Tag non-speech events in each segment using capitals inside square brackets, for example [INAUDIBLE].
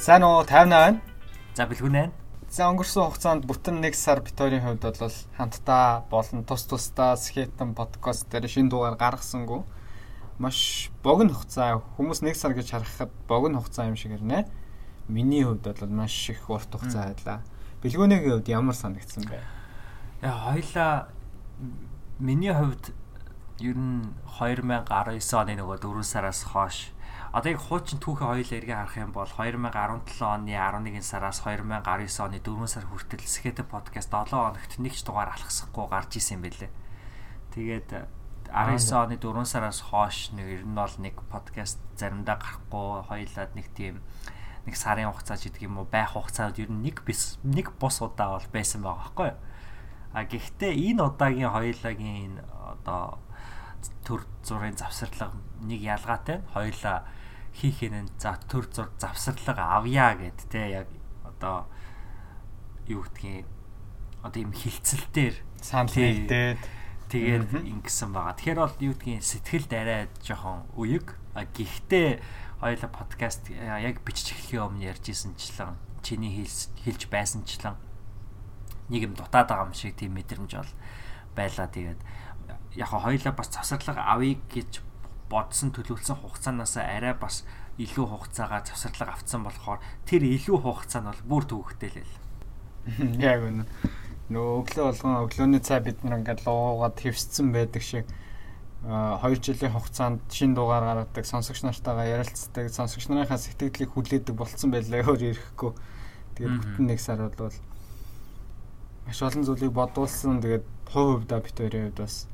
Сайн уу 58 байна. За бэлгүн байна. За өнгөрсөн хугацаанд бүтэн 1 сар бит хоёрын хувьд бол хамтдаа болон тус тусдаа скетэн подкаст дээр шинэ дугаар гаргасангүй. Маш богино хугацаа хүмүүс 1 сар гэж харахад богино хугацаа юм шиг ирнэ. Миний хувьд бол маш их урт хугацаа байлаа. Бэлгүүний хувьд ямар санагдсан бэ? Яа хоёлаа миний хувьд ер нь 2019 оны нөгөө 4 сараас хойш одоо яг хуучин түүхэн хоёул эргээ харах юм бол 2017 оны 11 сараас 2019 оны 4 сар хүртэл Skate podcast 7 хоногт нэг ч дугаар алхасахгүй гарч исэн юм байлээ. Тэгээд 19 оны 4 сараас хойш нэг ер нь бол нэг подкаст заримдаа гарахгүй хоёулаад нэг тийм нэг сарын хугацаа ч гэдэг юм уу байх хугацаанд ер нь нэг бис нэг бус удаа бол байсан байгаа байхгүй юу. А гэхдээ энэ удаагийн хоёулагийн одоо төр зургийн завсарлага нэг ялгаатай. Хоёлаа хийхэнэ за төр зур завсарлага авъя гэд те яг одоо юу гэдгийг одоо юм хилцэлтээр санал нэгдээд тэгээд ингэсэн байгаа. Тэгэхээр бол юу гэдгийг сэтгэлд арай жоохон үег. А гэхдээ хоёлаа подкаст яг бичиж эхлэхийн өмнө ярьжсэнчлэн чиний хэлж байсанчлан нэг юм дутаад байгаа юм шиг тийм мэдрэмж бол байлаа. Тэгээд яг хоёлаа бас завсарлага авъя гэж бодсон төлөвлөсөн хугацаанаас арай бас илүү хугацаагаа завсарлага авцсан болохоор тэр илүү хугацаа нь бол бүр төвөгтэй л байл. [LAUGHS] Яг үнэ. Нөгөө өглөө болгон өглөөний цай бид нар ингээд луугаад твсцэн байдаг шиг 2 жилийн хугацаанд шин дугаар гаргадаг, сонсогч нартайгаа ярилцдаг, сонсогч нарынхаа сэтгэлдлийг хүлээдэг болцсон байлаа өөр ирэхгүй. Тэгээд бүтэн нэг сар бол маш олон зүйлийг бодуулсан. Тэгээд хувь хувьдаа бит хоёрын хувьд бас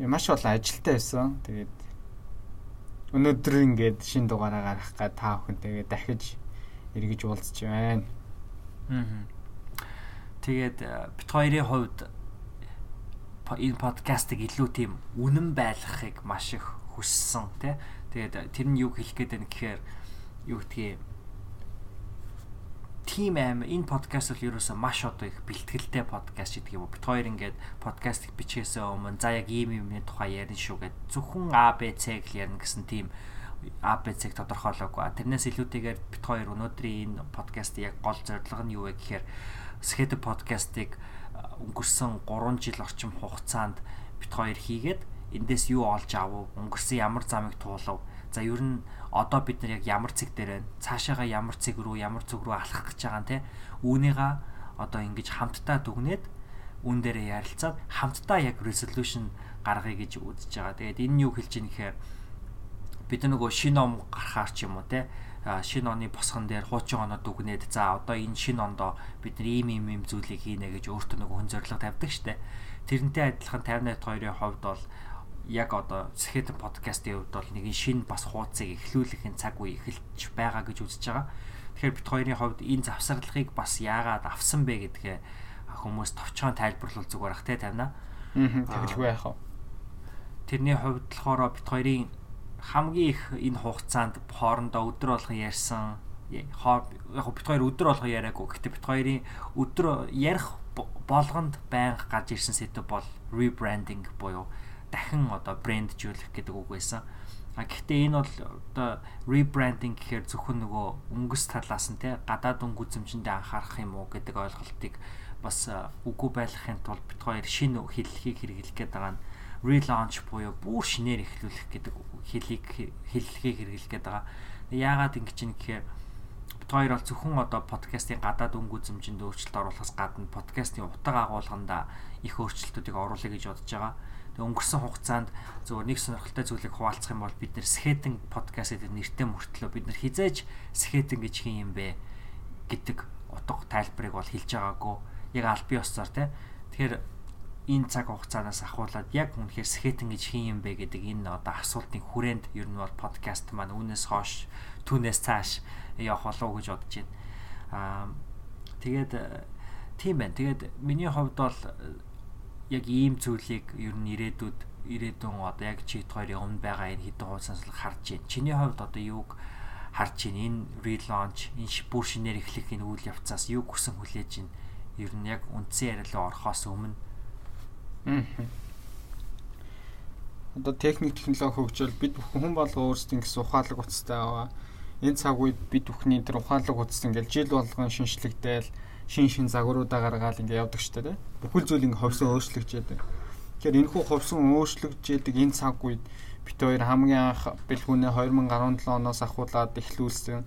маш олон ажилтаа байсан. Тэгээд өнөөдөр ингээд шин дугаараа гаргах га та бүхэн тэгээд дахиж эргэж уулзч байна. Аа. Тэгээд э, бит хоёрын хувьд энэ подкастыг илүү тийм үнэн байлгахыг маш их хүссэн тий. Тэгээд э, тэр нь юу хэлэх гээд байна гэхээр юу гэдгийг тим аим энэ подкаст бол ерөөсөө маш одоо их бэлтгэлтэй подкаст гэдэг юм. Бид хоёр ингээд подкастыг бичгээсээ өмнө за яг ийм юмны тухай ярина шүү гэд зөвхөн ABC-г л ярина гэсэн тим ABC-г тодорхойлоогүй. Тэрнээс илүүтэйгээр бид хоёр өнөөдрийн энэ подкастын яг гол зорилго нь юу вэ гэхээр Skate подкастыг өнгөрсөн 3 жил орчим хугацаанд бид хоёр хийгээд эндээс юу олж авав, өнгөрсөн ямар замыг туулав. За ер нь одоо бид нар яг ямар цэг дээр байна цаашаага ямар цэг рүү ямар зүг рүү алхах гэж байгаа юм те үүнийга одоо ингэж хамтдаа дүгнээд үн дээрээ ярилцаад хамтдаа яг resolution гаргая гэж үзэж байгаа. Тэгээд энэ нь юу хэлж ийн гэхээр бид нөгөө шинэ ном гарахаар ч юм уу те шинэ оны босгон дээр хуучин оноо дүгнээд за одоо энэ шинэ ондоо бид нар ийм ийм ийм зүйлийг хийнэ гэж өөртөө нөгөө хүн зориг тавьдаг штэ. Тэрнтэй адилхан 58 2-ын хувьд бол яг одоо Skeleton podcast-ийн хувьд бол нэг шин бас хуудсыг эхлүүлэхин цаг үе эхэлж байгаа гэж үзэж байгаа. Тэгэхээр бид хоёрын хувьд энэ завсарлагыг бас яагаад авсан бэ гэдгээ хүмүүс товчхон тайлбарлуул зүгээр ах те тавина. Аа тэгэлгүй яах вэ? Тэрний хувьд болохоор бид хоёрын хамгийн их энэ хугацаанд хоорондоо өдөр болгон ярьсан яг бид хоёр өдөр болгон яриаггүй. Гэхдээ бид хоёрын өдөр ярих болгонд байнга гарч ирсэн сэдв бол rebranding буюу дахин одоо брэнджүүлэх гэдэг үг байсан. А гэхдээ энэ бол одоо rebranding гэхээр зөвхөн нөгөө өнгөс талаас нь те гадаад өнгө үзэмжиндээ анхаарах юм уу гэдэг ойлголтыг бас үгүй байлгахын тулд бид хоёр шинэ хэллэгийг хэрэглэх гээд байгаа нь relaunch буюу бүр шинээр эхлүүлэх гэдэг хэлийг хэллэгийг хэрэглэх гээд байгаа. Яагаад ингэж юм гэхээр бид хоёр бол зөвхөн одоо подкастын гадаад өнгө үзэмжинд өөрчлөлт оруулахаас гадна подкастын утга агуулганда их өөрчлөлтүүдийг оруулах гэж бодож байгаа өнгөрсөн хугацаанд зөвхөн нэг сонирхолтой зүйлийг хуваалцах юм бол бид нэр Skeleton podcast гэдэг нэртэй мөртлөө бид нар хизээж Skeleton гэж хин юм бэ гэдэг утга тайлбарыг бол хэлж байгаагүй. Яг аль бие осцоор те. Тэгэхээр энэ цаг хугацаанаас ахуулаад яг үнэхээр Skeleton гэж хин юм бэ гэдэг энэ одоо асуултын хүрээнд ер нь бол подкаст маань үүнээс хойш түүнээс цааш явах болов гэж бодож байна. Аа тэгээд тийм байна. Тэгээд миний хувьд бол яг ийм зүйлийг ер нь ирээдүйд ирээдүйн одоо яг чит хоёрын өмнө байгаа энэ хідэн хуудсаас л харж байна. Чиний хувьд одоо юуг харж байна? Энэ relaunch, энэ бүр шинээр эхлэх энэ үйл явцаас юу хүсэн хүлээж байна? Ер нь яг үндсэн ярилаа орохоос өмнө. Одоо техник технологи хөгжил бид бүхэн хүн болго өөрсдийн гэсэн ухаалаг утастай байгаа. энэ цаг үед бид бүхний тэр ухаалаг утас ингээл жил болгон шинжлэгдээл шин шин загваруудаа гаргаад ингээ явдаг штэ тэ. Бүхэл зүйл ингээ ховсон өөрчлөгдөж яадаг. Тэгэхээр энэ хүү ховсон өөрчлөгдөж яадаг энэ цаг үед бит хоёр хамгийн анх бэлгүүнээ 2017 оноос ахуулаад эхлүүлсэн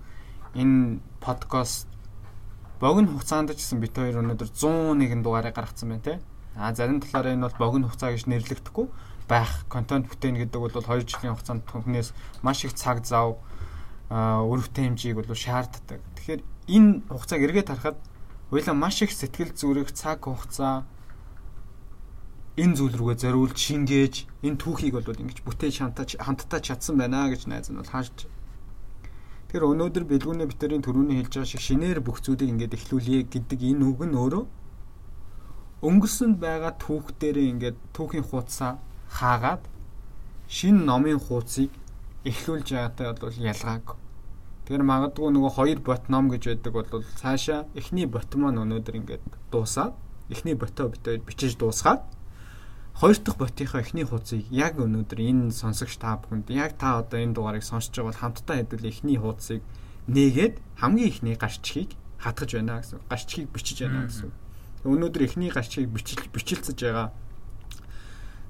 энэ подкаст богино хугацаанд ч гэсэн бит хоёр өнөөдөр 101 дугаарыг гаргацсан байна те. А зарим талаараа энэ бол богино хугацаа гэж нэрлэгдэхгүй байх контент бүтээнэ гэдэг бол 2 жилийн хугацаанд түнхнээс маш их цаг зав үр хэмжээг бол шаарддаг. Тэгэхээр энэ хугацааг эргээд харахад Хоёлаа маш их сэтгэл зүрэх цаг хугацаа энэ зүйл рүүгээ зориулж шингээж энэ түүхийг бол ингэж бүтээж хамтаж хамтдаа чадсан байна гэж найз нь бол хааж. Тэр өнөөдөр бэлгүүнээ битэрийн төрөний хэлж байгаа шиг шинээр бүх зүйлийг ингэж эхлүүлье гэдэг энэ үг нь өөрөө өнгөрсөнд байгаа түүх дээрээ ингээд түүхийн хуудасаа хаагаад шинэ номын хуудсыг эхлүүлж байгаатай бол ялгаагүй. Тэгэхээр магадгүй нөгөө хоёр бот ном гэж байдаг бол цаашаа эхний бот маань өнөөдөр ингээд дуусаад эхний ботоо бит бичиж дуусгаад хоёр дахь ботынхаа эхний хуудсыг яг өнөөдөр энэ сонсогч та бүхэнд яг та одоо энэ дугаарыг сонсож байгаа бол хамтдаа хэдүүл эхний хуудсыг нээгээд хамгийн эхний гарчхийг хатгаж байна гэсэн. Гарчхийг бичиж байна гэсэн. Өнөөдөр эхний гарчхийг бичил бичилцэж байгаа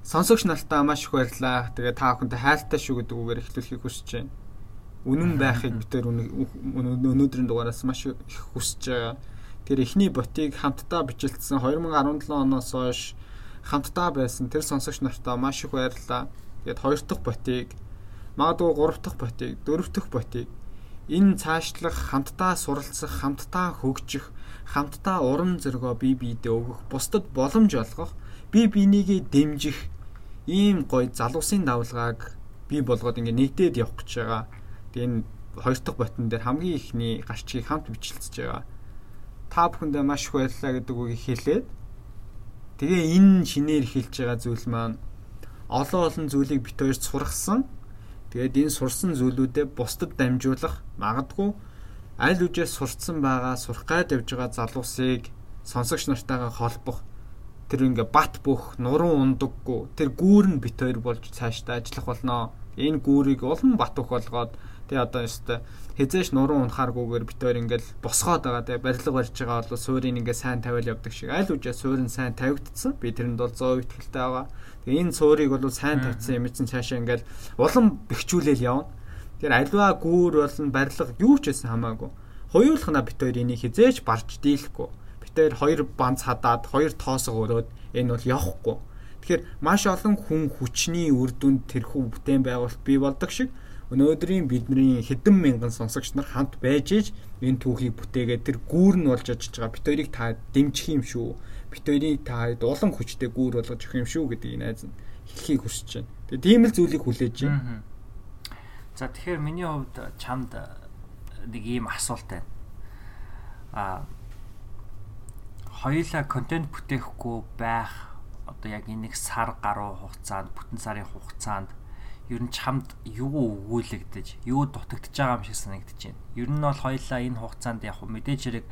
сонсогч нартаа маш их баярлалаа. Тэгээ та бүхэнтэй хайртай шүү гэдэг үгээр эхлүүлэхийг хүсэж байна үнэн байхыг бид тэр өнөөдрийн дугаараас маш их хүсэж байгаа. Тэр эхний ботыг хамтдаа бичлэлсэн 2017 оноос хойш хамтдаа байсан тэр сонсогч нартаа маш их баярлалаа. Тэгээд хоёр дахь ботыг магадгүй гурав дахь ботыг, дөрөв дахь ботыг энэ цаашлах хамтдаа суралцах, хамтдаа хөгжих, хамтдаа урам зоригоо бие биедээ өгөх, бусдад боломж олгох, бие бинийгээ дэмжих ийм гоё залуусын давлгааг бий болгоод ингээ нэгдээд явах гэж байгаа Тэгээ энэ хоёр дахь ботон дээр хамгийн ихний гарчгийг хамт бичлэлцэж байгаа. Та бүхэндээ маш их баярлалаа гэдэг үгийг хэлээд тэгээ энэ шинээр эхэлж байгаа зүйл маань олон олон зүйлийг бит хоёрт сургасан. Тэгээд энэ сурсан зүйлүүдээ бусдад дамжуулах магадгүй аль үжээс сурцсан байгаа сурах гад явж байгаа залуусыг сонсогч нартайгаа холбох тэр ингээ бат бөх нуруу ундаггүй тэр гүүр нь бит хоёр болж цаашдаа ажиллах болно. Энэ гүүрийг улам бат бөх болгоод Тэгээ одоо ёстой хизээш нуруу унахааргүйгээр битээр ингээл босгоод байгаа. Тэгээ барилга барьж байгаа бол суурийг ингээ сайн тавиал явдаг шиг. Аль үжээ суурь нь сайн тавигдсан. Би тэрэнд бол 100% итгэлтэй байгаа. Тэгээ энэ суурийг бол сайн тавьсан юм чинь цаашаа ингээл улам бэхжүүлэл явна. Тэр альва гүүр болон барилга юу ч байсан хамаагүй. Хоёулахна битээр энийг хизээч барж дийлэхгүй. Битээр хоёр банц хадаад хоёр тоосго өрөөд энэ бол явахгүй. Тэгэхээр маш олон хүн хүчний үр дүнд тэрхүү бүтээн байгуулалт бий болдог шиг өнөөдрийн бидний хэдэн мянган сонсогч нар хамт байж иж энэ түүхийг бүтээгээд тэр гүүр нь болж ажиллаж байгаа бит хоёрыг та дэмжих юм шүү. Бит хоёрыг та улам хүчтэй гүүр болгож өгөх юм шүү гэдгийг найз нь хэлхийг хүсэж байна. Тэгээ тийм л зүйлийг хүлээж байна. За тэгэхээр миний хувьд чамд нэг ийм асуулт байна. А хоёулаа контент бүтээхгүй байх одоо яг энэ нэг сар гаруй хугацаанд бүтэн сарын хугацаанд ер нь чамд юу өгүүлэгдэж, юу дутагдж байгаа юм шиг санагдаж байна. Ер нь бол хоёлаа энэ хугацаанд яг мэдээж хэрэг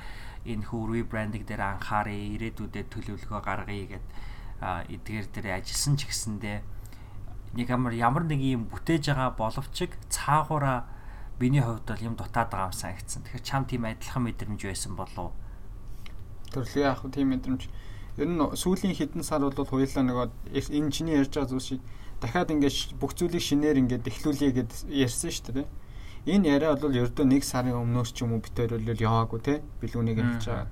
энэ хүү ребрандинг дээр анхаарыг ирээдүйдээ төлөвлөгөө гаргая гэд эдгээр дээр ажилласан ч гэсэндээ нэг ямар ямар нэг юм бүтээж байгаа боловч цаагаараа миний хувьд бол юм дутаад байгаа юм санагдсан. Тэгэхээр чам тийм адилхан мэдрэмж байсан болов уу? Төрлөө яг тийм мэдрэмж. Ер нь сүүлийн хэдэн сар бол хоёлаа нөгөө энэ чиний ярьж байгаа зүйл шиг дахиад ингээд бүх зүйлийг шинээр ингээд эхлүүлье гэд ярьсан шүү дээ. Энэ яриа бол ердөө нэг сарын өмнөөс ч юм уу битээр бол яваагүй те бэлгүүнийг хэлж байгаа.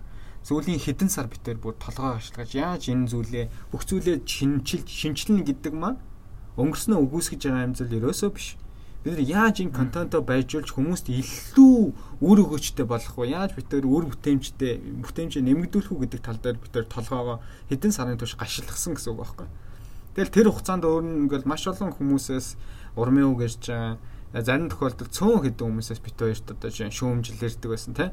Сүүлийн хэдэн сар битээр бүр толгой ашиглаж яаж энэ зүйлээ бүх зүйлээ шинжилж шинжилнэ гэдэг маань өнгөрснөө үгүйсгэж байгаа юм зүйл ерөөсөө биш. Бид нар яаж энэ контентоо байжуулж хүмүүст илүү үр өгөөчтэй болох вэ? Яаж бид тэр үр бүтээмжтэй бүтээмжээ нэмэгдүүлэх үү гэдэг тал дээр бид тэр толгоогоо хэдэн сарын турш гашилгасан гэсэн үг байхгүй юу? Тэгэл тэр хугацаанд өөр нь ингээл маш олон хүмүүсээс урмын үг ярьж байгаа. Зарим тохиолдолд цөөн хэдэн хүмүүсээс бит хоёрт одоо жишээ шүүмжил ярьдаг байсан тий.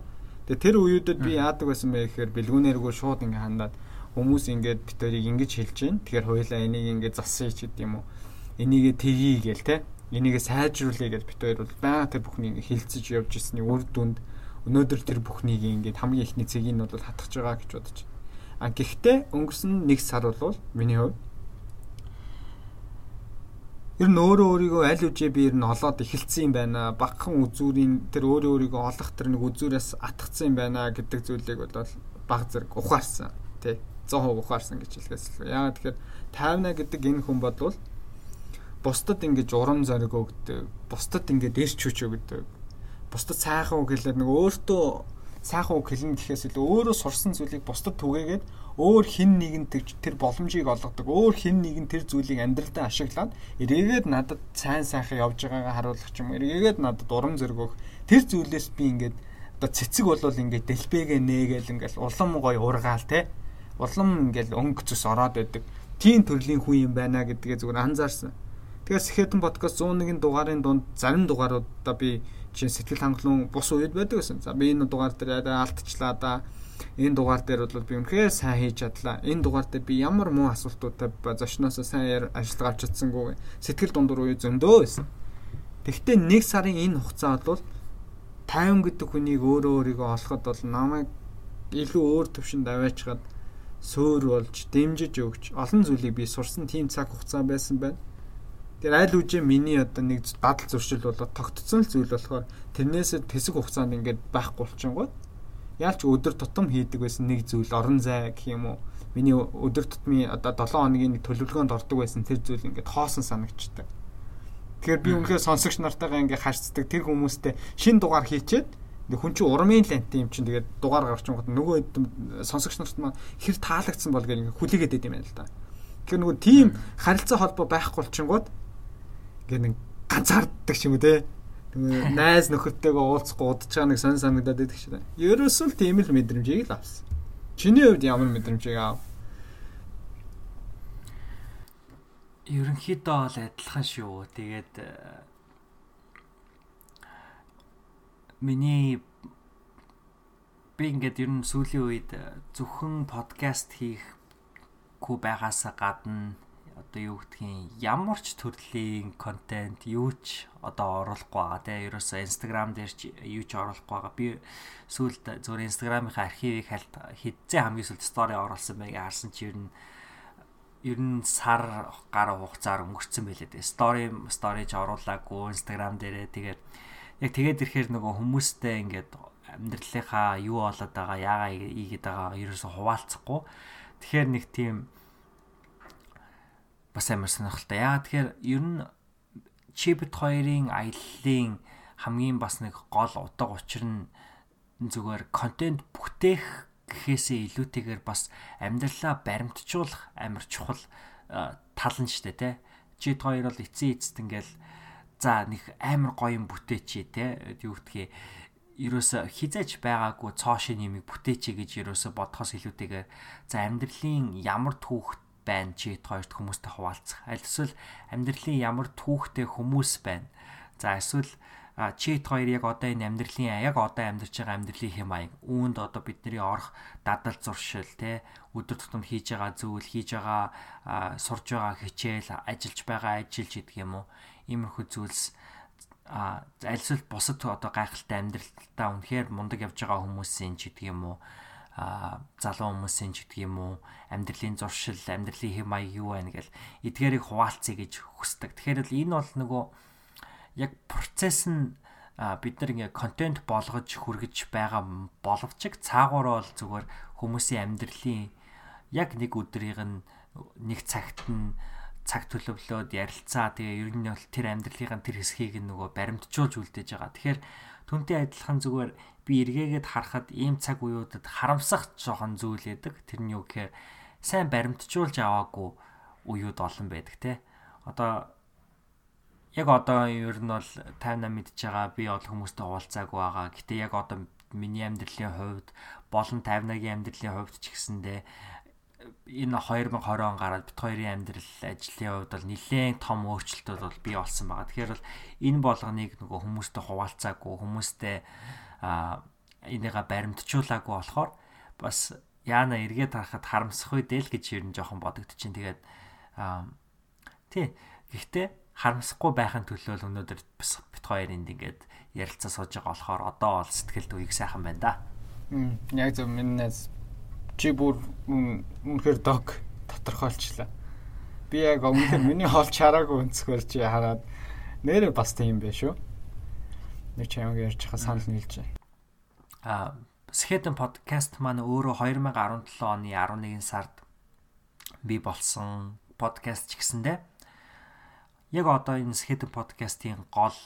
Тэгээ тэр үеүүдэд би яадаг байсан бэ гэхээр бэлгүүнээргүй шууд ингээ хандаад хүмүүс ингээд бит хоёрыг ингэж хэлж гин. Тэгэхээр хоёлаа энийг ингээ засъя ч гэдэг юм уу. Энийгээ тгий гээл тий. Энийгээ сайжруулъя гэж бит хоёр бол баа тэр бүхнийг хилцэж явж ирсний үр дүнд өнөөдөр тэр бүхнийг ингээд хамгийн ихний цэгийг нь бол хатгах байгаа гэж бодож. А гэхдээ өнгөрсөн нэг сар бол миний хувьд ер нь өөрөө өөрийгөө аль үжээ би ер нь олоод эхэлсэн юм байна. Багхан үзүүрийн тэр өөрөө өөрийгөө олох тэр нэг үзүүрээс атгцсан юм байна гэдэг зүйлийг бол баг зэрэг ухаарсан. Тэ 100% ухаарсан гэж хэлгээс л. Яагаад тэгэхээр тайвна гэдэг энэ хүн бодвол бусдад ингэж урам зориг өгдөг. Бусдад ингэж ирч хүч өгдөг. Бусдад сайхан үг хэлээд нэг өөртөө сайхан үг хэлнэ гэхээс илүү өөрөө сурсан зүйлийг бусдад түгээгээд өөр хин нэгэнд тэр боломжийг олгодог. Өөр хин нэгэн тэр зүйлийг амьдралдаа ашиглаад эргээгээд надад сайн сайхан явж байгаагаа харуулах юм. Эргээгээд надад урам зориг өгөх. Тэр зүйлээс би ингээд одоо цэцэг болвол ингээд дэлбэгээ нээгээл ингээд улам гой ургаал те. Улам ингээд өнгө цус ороод байдаг. Тийм төрлийн хүн юм байна гэдгээ зүгээр анзаарсан. Тэгэхээр Сэхэтэн подкаст 101 дугаарын дунд зарим дугааруудаа би чинь сэтгэл хангалуун бус үед байдаг гэсэн. За би энэ дугаар дээр алдчихлаа да энэ дугаар дээр бол би үнэхээр сайн хийж чадлаа. Энэ дугаар дээр би ямар муу асуултуудтай зочноосоо сайн ажиллагаа авч чадсангүй сэтгэл дундуур уу зөндөө байсан. Тэгвэл нэг сарын энэ хугацаа бол 50 гэдэг хүнийг өөрөө өөрийгөө олоход бол намайг илүү өөр төвшөнд аваачгаад сөөр болж дэмжиж өгч олон зүйлийг би сурсан тийм цаг хугацаа байсан байна. Тэр аль үжээ миний одоо нэг дадал зуршил болоод тогтцсон л зүйл болохоор тэрнээс тэсэг хугацаанд ингээд байхгүй болчихгоо яалч өдөр тутам хийдэг байсан нэг зүйл орон зай гэх юм уу миний өдөр тутмын одоо 7 хоногийн төлөвлөгөөнд ордог байсан тэр зүйл ингээд хоосон санагдчихдаг. Тэгэхээр би үнэхээр сонсогч нартайгаа ингээд харьцдаг тэр хүмүүстэй шин дугаар хийчээд хүн чинь урмын лант юм чинь тэгээд дугаар гарчихсан гот нөгөө сонсогч нарт маань хэр таалагдсан бол гэх хүлээгээд байд юм байна л да. Тэгэхээр нөгөө тийм харилцаа холбоо байхгүй болчихгоод ингээд ганцаарддаг юм уу те найз нөхөдтэйгээ уулзахгүй удаж байгаа нэг сонь санагдаад байдаг шээ. Ерөөсөө л тийм л мэдрэмжийг л авсан. Чиний хувьд ямар мэдрэмжийг аав? Ерөнхийдөө бол адилхан шүү. Тэгээд э, миний би ингээд ер нь сүүлийн үед зөвхөн подкаст хийхгүй байгаасаа гадна одоо юу гэдгийг ямар ч төрлийн контент юу ч одоо оруулахгүй байгаа тийм ерөөсөө Instagram дээр ч юу ч оруулахгүй байгаа. Би сүүлд зөвхөн Instagram-ийн архивыг хэдзээ хамгийн сүүлд стори оруулсан байг харсан чи ер нь ер нь сар гар хугацаар өнгөрцөн байлээ тийм стори сториж оруулаагүй Instagram дээрээ. Тэгээд яг тэгээд ирэхээр нөгөө хүмүүстэй ингээд амьдралынхаа юу болоод байгаа яагаа ийгээд байгаа ерөөсөө хуваалцахгүй. Тэгэхээр нэг тийм бас амар сонирхолтой. Яагаад тэгэхээр ер нь чипт хоёрын аяллаа хамгийн бас нэг гол утга учир нь зүгээр контент бүтээх гэхээсээ илүүтэйгээр бас амьдралаа баримтжуулах амар чухал тал нь штэ тэ. Чит хоёр бол эцсийн эцэст ингээл за нэг амар гоё юм бүтээчээ тэ. Юу гэдгийг ерөөсө хизээж байгаагүй цоошин нэмийг бүтээчээ гэж ерөөсө бодхоос илүүтэйгээр за амьдралын ямар түүхт байна чи хоёрт хүмүүстэй хуваалцах. Аль эсвэл амьдралын ямар түүхтэй хүмүүс байна. За эсвэл чи хоёр яг одоо энэ амьдралын яг одоо амьдарч байгаа амьдралын хэм маяг үүнд одоо бидний орох дадал зуршил те өдөр тутамд хийж байгаа зүйл хийж байгаа сурж байгаа хичээл ажиллаж байгаа ажилч гэдэг юм уу иймэрхүү зүйлс а альсвал бусад одоо гайхалтай амьдралтаа үнэхээр мундаг явж байгаа хүмүүсийн ч гэдэг юм уу залуу хүмүүсийн ч гэдэг юм уу амьдралын зуршил амьдралын хэм маяг юу байна гэл эдгээрийг хуваалцъя гэж хүсдэг. Тэгэхээр л энэ бол нөгөө яг процесс нь бид нар ингээ контент болгож хүргэж байгаа боловч цаагаараа бол зүгээр хүмүүсийн амьдралын яг нэг өдрийг нь нэг цагт нь цаг төлөвлөөд ярилцаа тэгээ ер нь бол тэр амьдралын тэр хэсгийг нөгөө баримтжуулж үлдээж байгаа. Тэгэхээр түнтэй адилхан зүгээр би эргээгээд харахад ийм цаг үеүүдэд харамсах жоохон зүйл байдаг. Тэр нь юу гэхээр сайн баримтжуулж аваагүй үеуд олон байдаг те. Одоо яг одоо ер нь бол 58 мэдж байгаа би бол хүмүүстэй уулзаагүй байгаа. Гэтэ яг одоо миний амьдралын хувьд болон 58-гийн амьдралын хувьд ч гэсэндээ энэ 2020 он гараад бит хоёрын амьдрал ажлын хувьд бол нэлээд том өөрчлөлтүүд бол бий болсон байгаа. Тэгэхээр бол энэ болгоныг нөгөө хүмүүстэй хуваалцаагүй хүмүүстэй а энийга баримтжуулаагүй болохоор бас яана эргээд харахад харамсах үедээ л гэж ер нь жоохон бодогдчихин. Тэгээд аа тий. Гэхдээ харамсахгүй байхын төлөө л өнөөдөр бит хоёр энд ингээд ярилцаа сууж байгаа болохоор одоо бол сэтгэлд үеиг сайхан байна да. Мм яг зөв минь чи бүр үнэхээр дог тодорхойлчлаа. би яг өмнө [LAUGHS] миний хоол чараагүй өнцгөр чи хараад нэрээ бас тийм байх шүү. Нэг чамаг ярьж хаа санал нийлж. А Skeleton podcast маань өөрөө 2017 оны 11 сард би болсон подкаст ч гэсэндэ яг одоо энэ Skeleton podcast-ийн гол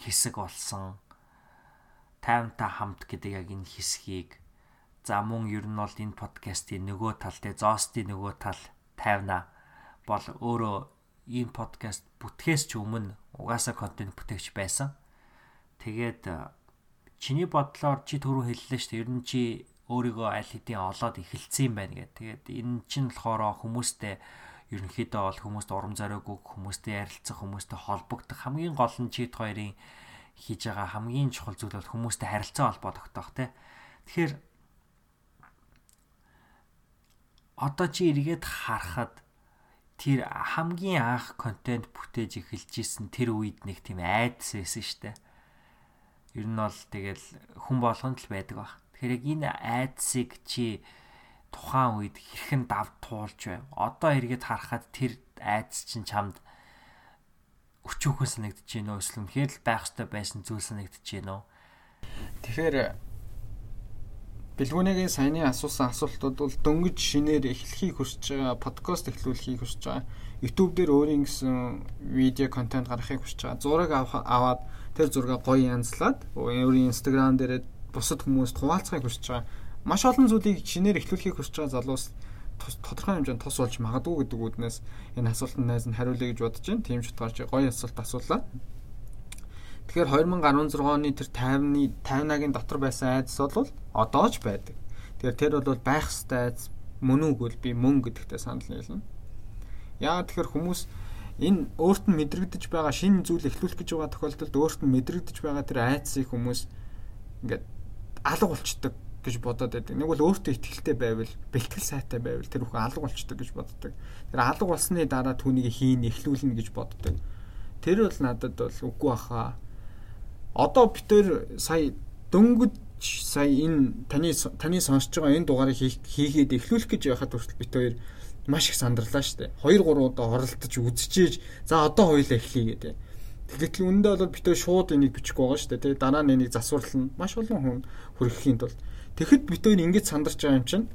хэсэг болсон таймтай хамт гэдэг яг энэ хэсгийг за мөн ер нь бол энэ подкастын нөгөө тал те зоостын нөгөө тал тайвна бол өөрөө ийм подкаст бүтгэхээс ч өмнө угаасаа контент бүтээгч байсан. Тэгээд чиний бодлоор чи түрүү хэллээ шүү дээ. Ер нь чи өөрийгөө аль хэдийн олоод эхэлсэн юм байна гэх. Тэгээд энэ чинь болохоор хүмүүстэй ерөнхийдөө бол хүмүүст урам зориг өг, хүмүүстэй ярилцах, хүмүүстэй холбогдох хамгийн гол нь чид хоёрын хийж байгаа хамгийн чухал зүйл бол хүмүүстэй харилцаа холбоо тогтоох те. Тэгэхээр одоо чи эргээд харахад тэр хамгийн анх контент бүтээж эхэлж исэн тэр үед нэг тийм айдас байсан дээ ер нь бол тэгэл хүн болгонд л байдаг баг. Тэгэхээр яг энэ айдсыг чи тухайн үед хэрхэн дав туулж байв. Одоо эргээд харахад тэр айдс чинь чамд өчүүхэн санагдаж байна уу эсвэл үнэхээр л байх хэрэгтэй байсан зүйл санагдаж байна уу? Тэгэхээр Билгүүнэгийн саяны асуусан асуултууд бол дөнгөж шинээр эхлэхийг хүсэж байгаа, подкаст эхлүүлэхийг хүсэж байгаа. YouTube дээр өөрийн гэсэн видео контент гаргахыг хүсэж байгаа. Зураг аваад тэр зургийг гоё янзлаад өөрийн Instagram дээр бусад хүмүүст хуваалцахыг хүсэж байгаа. Маш олон зүйлийг шинээр эхлүүлэхийг хүсэж байгаа залуус тодорхой хэмжээнд тус болж магадгүй гэдэг үүднээс энэ асуултанд найз нь хариулъя гэж бодож байна. Тийм ч утгаарч гоё асуулт асуулаа. Тэгэхээр 2016 оны тэр 50-ны 50-агийн дотор байсан айдас бол одоо ч байдаг. Тэгэхээр тэр бол байх ёстой айдас мөн үгүй би мөн гэдэгтээ санал нийлнэ. Яагаад тэгэхээр хүмүүс энэ өөрт нь мэдрэгдэж байгаа шинэ зүйл эхлүүлэх гэж байгаа тохиолдолд өөрт нь мэдрэгдэж байгаа тэр айдсыг хүмүүс ингээд алга болчдөг гэж бодоод байдаг. Нэг бол өөртөө ихтэй байвал, бэлтгэл сайтай байвал тэр бүхэн алга болчдөг гэж боддог. Тэр алга болсны дараа түүнийг хийн эхлүүлнэ гэж боддог. Тэр бол надад бол үгүй баха одоо бид тээр сая дөнгөж сая энэ таны таны сонсож байгаа энэ дугаарыг хийгээд эхлүүлэх гэж байхад хүртэл хоёр маш их сандарлаа дээ. 2 3 удаа оролдож үзчихээж за одоо хоёлаа эхлэе гэдэг. Тэгэхдээ үндэ бол хоёр шууд энийг бичихгүй байгаа дээ. Тэгээ дараа нь энийг засварлана. Маш олон хүн хүрхэхийн тулд тэгэхэд хоёр ингэж сандарч байгаа юм чинь